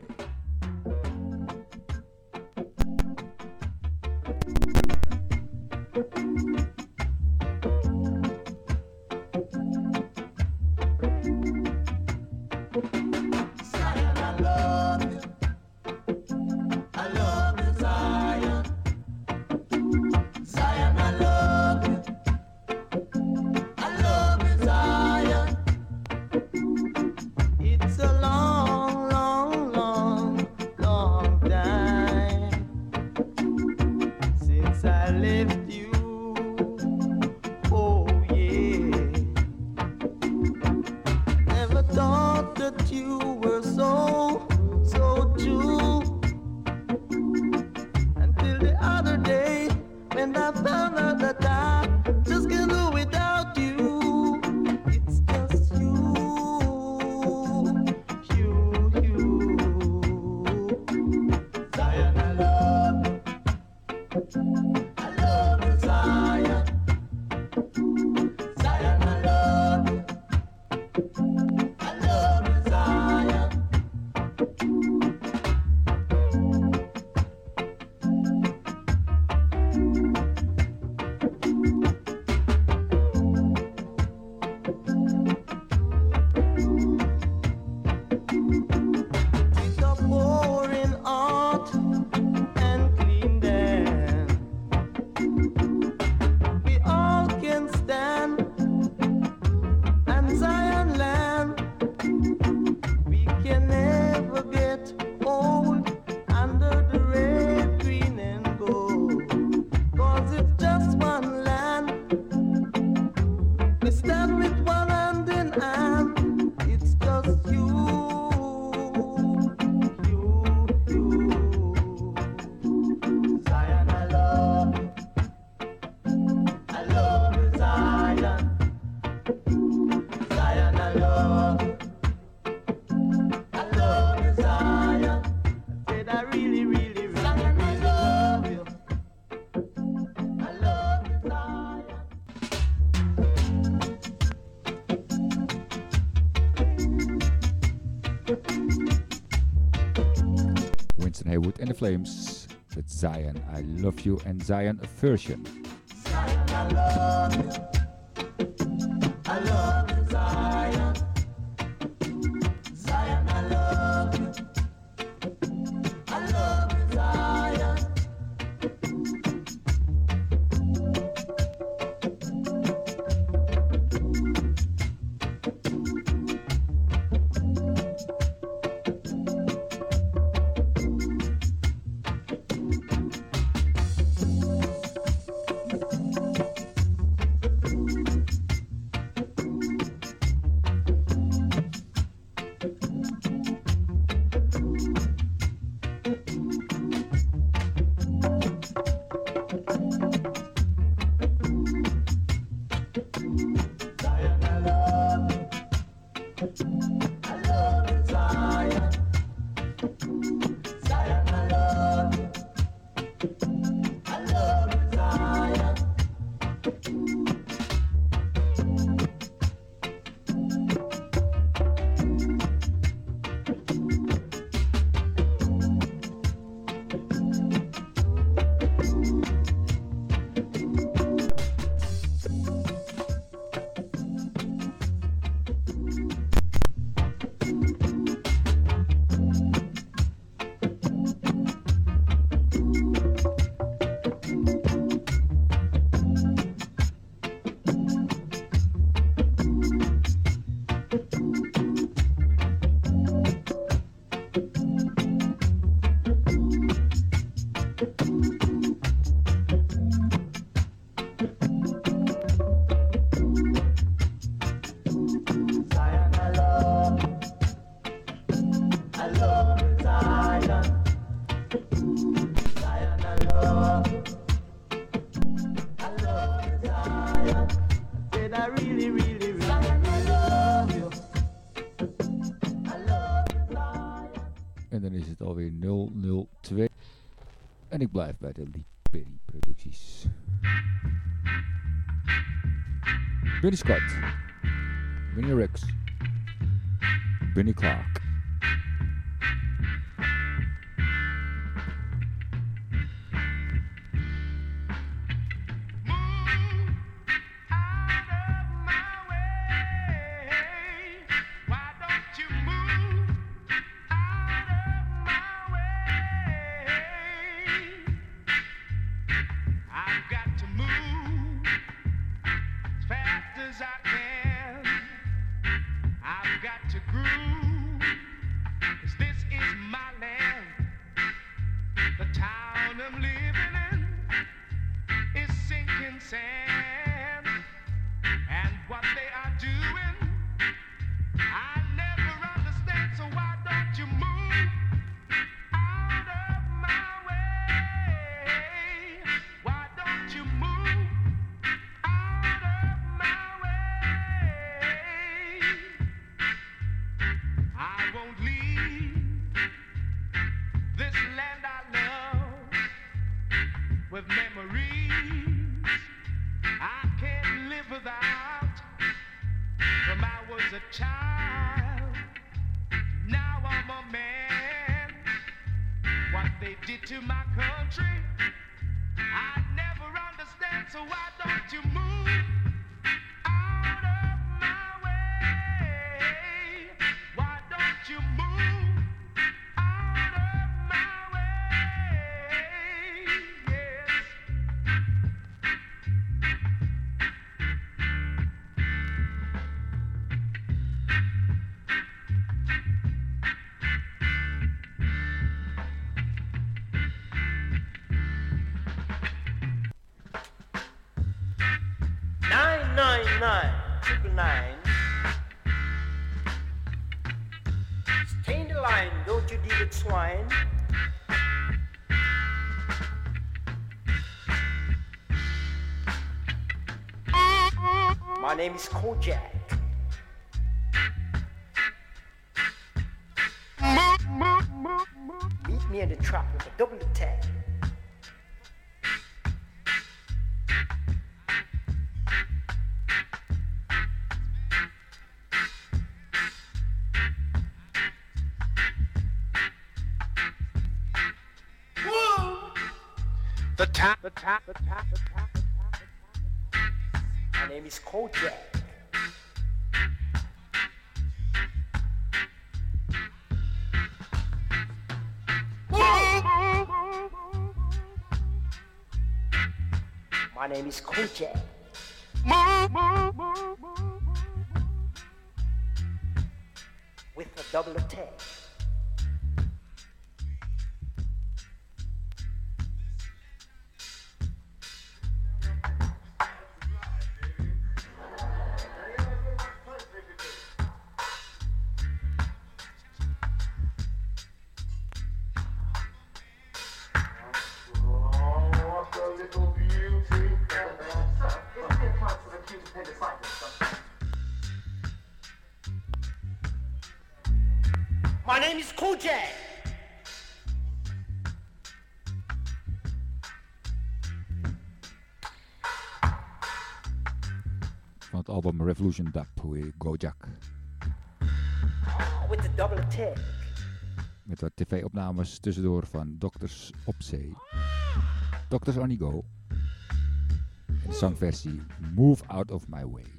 Flames with Zion I Love You and Zion Version. Scott. name is Kojak. Meet me in the trap with a double attack. Whoa. The tap, the tap, the tap, the tap name is Kojak. My name is Kojak. With a double attack. Revolution Dub hoor Gojak. Met wat tv-opnames tussendoor van Dokters op Zee. Dokters on the Go. En de zangversie Move Out of My Way.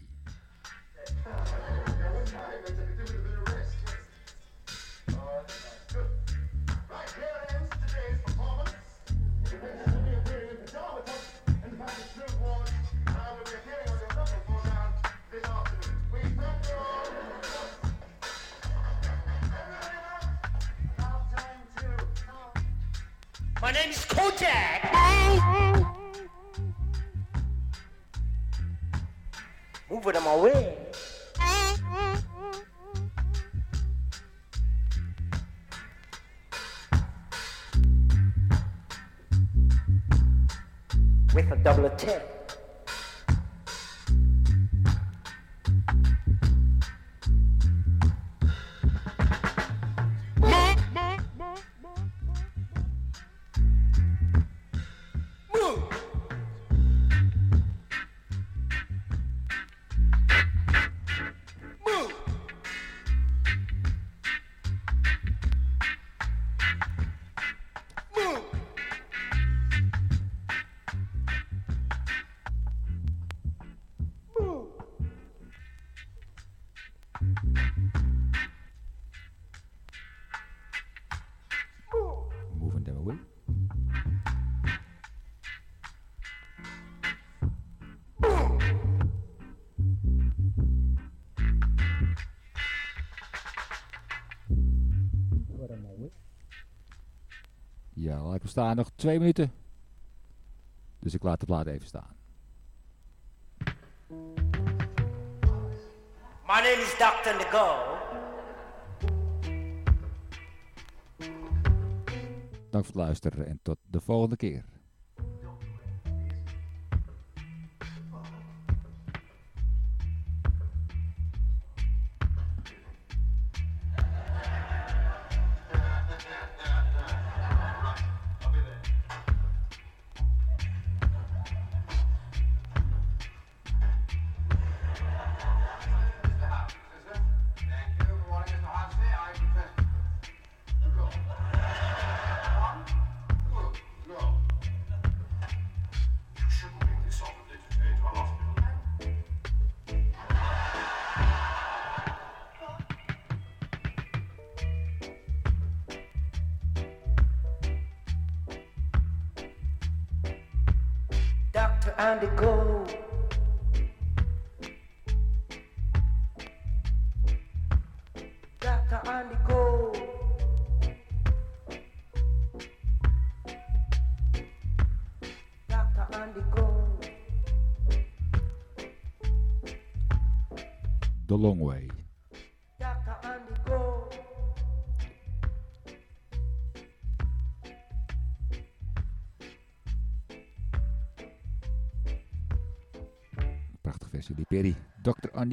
Staan. Nog twee minuten. Dus ik laat de plaat even staan. My name is Dr. Nego. Dank voor het luisteren en tot de volgende keer.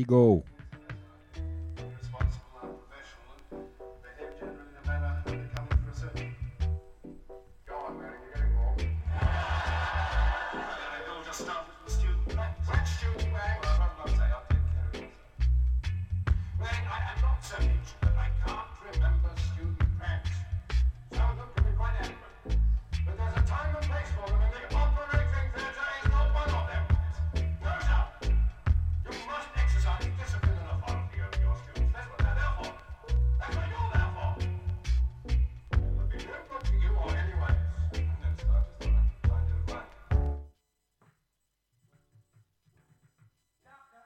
Prachtige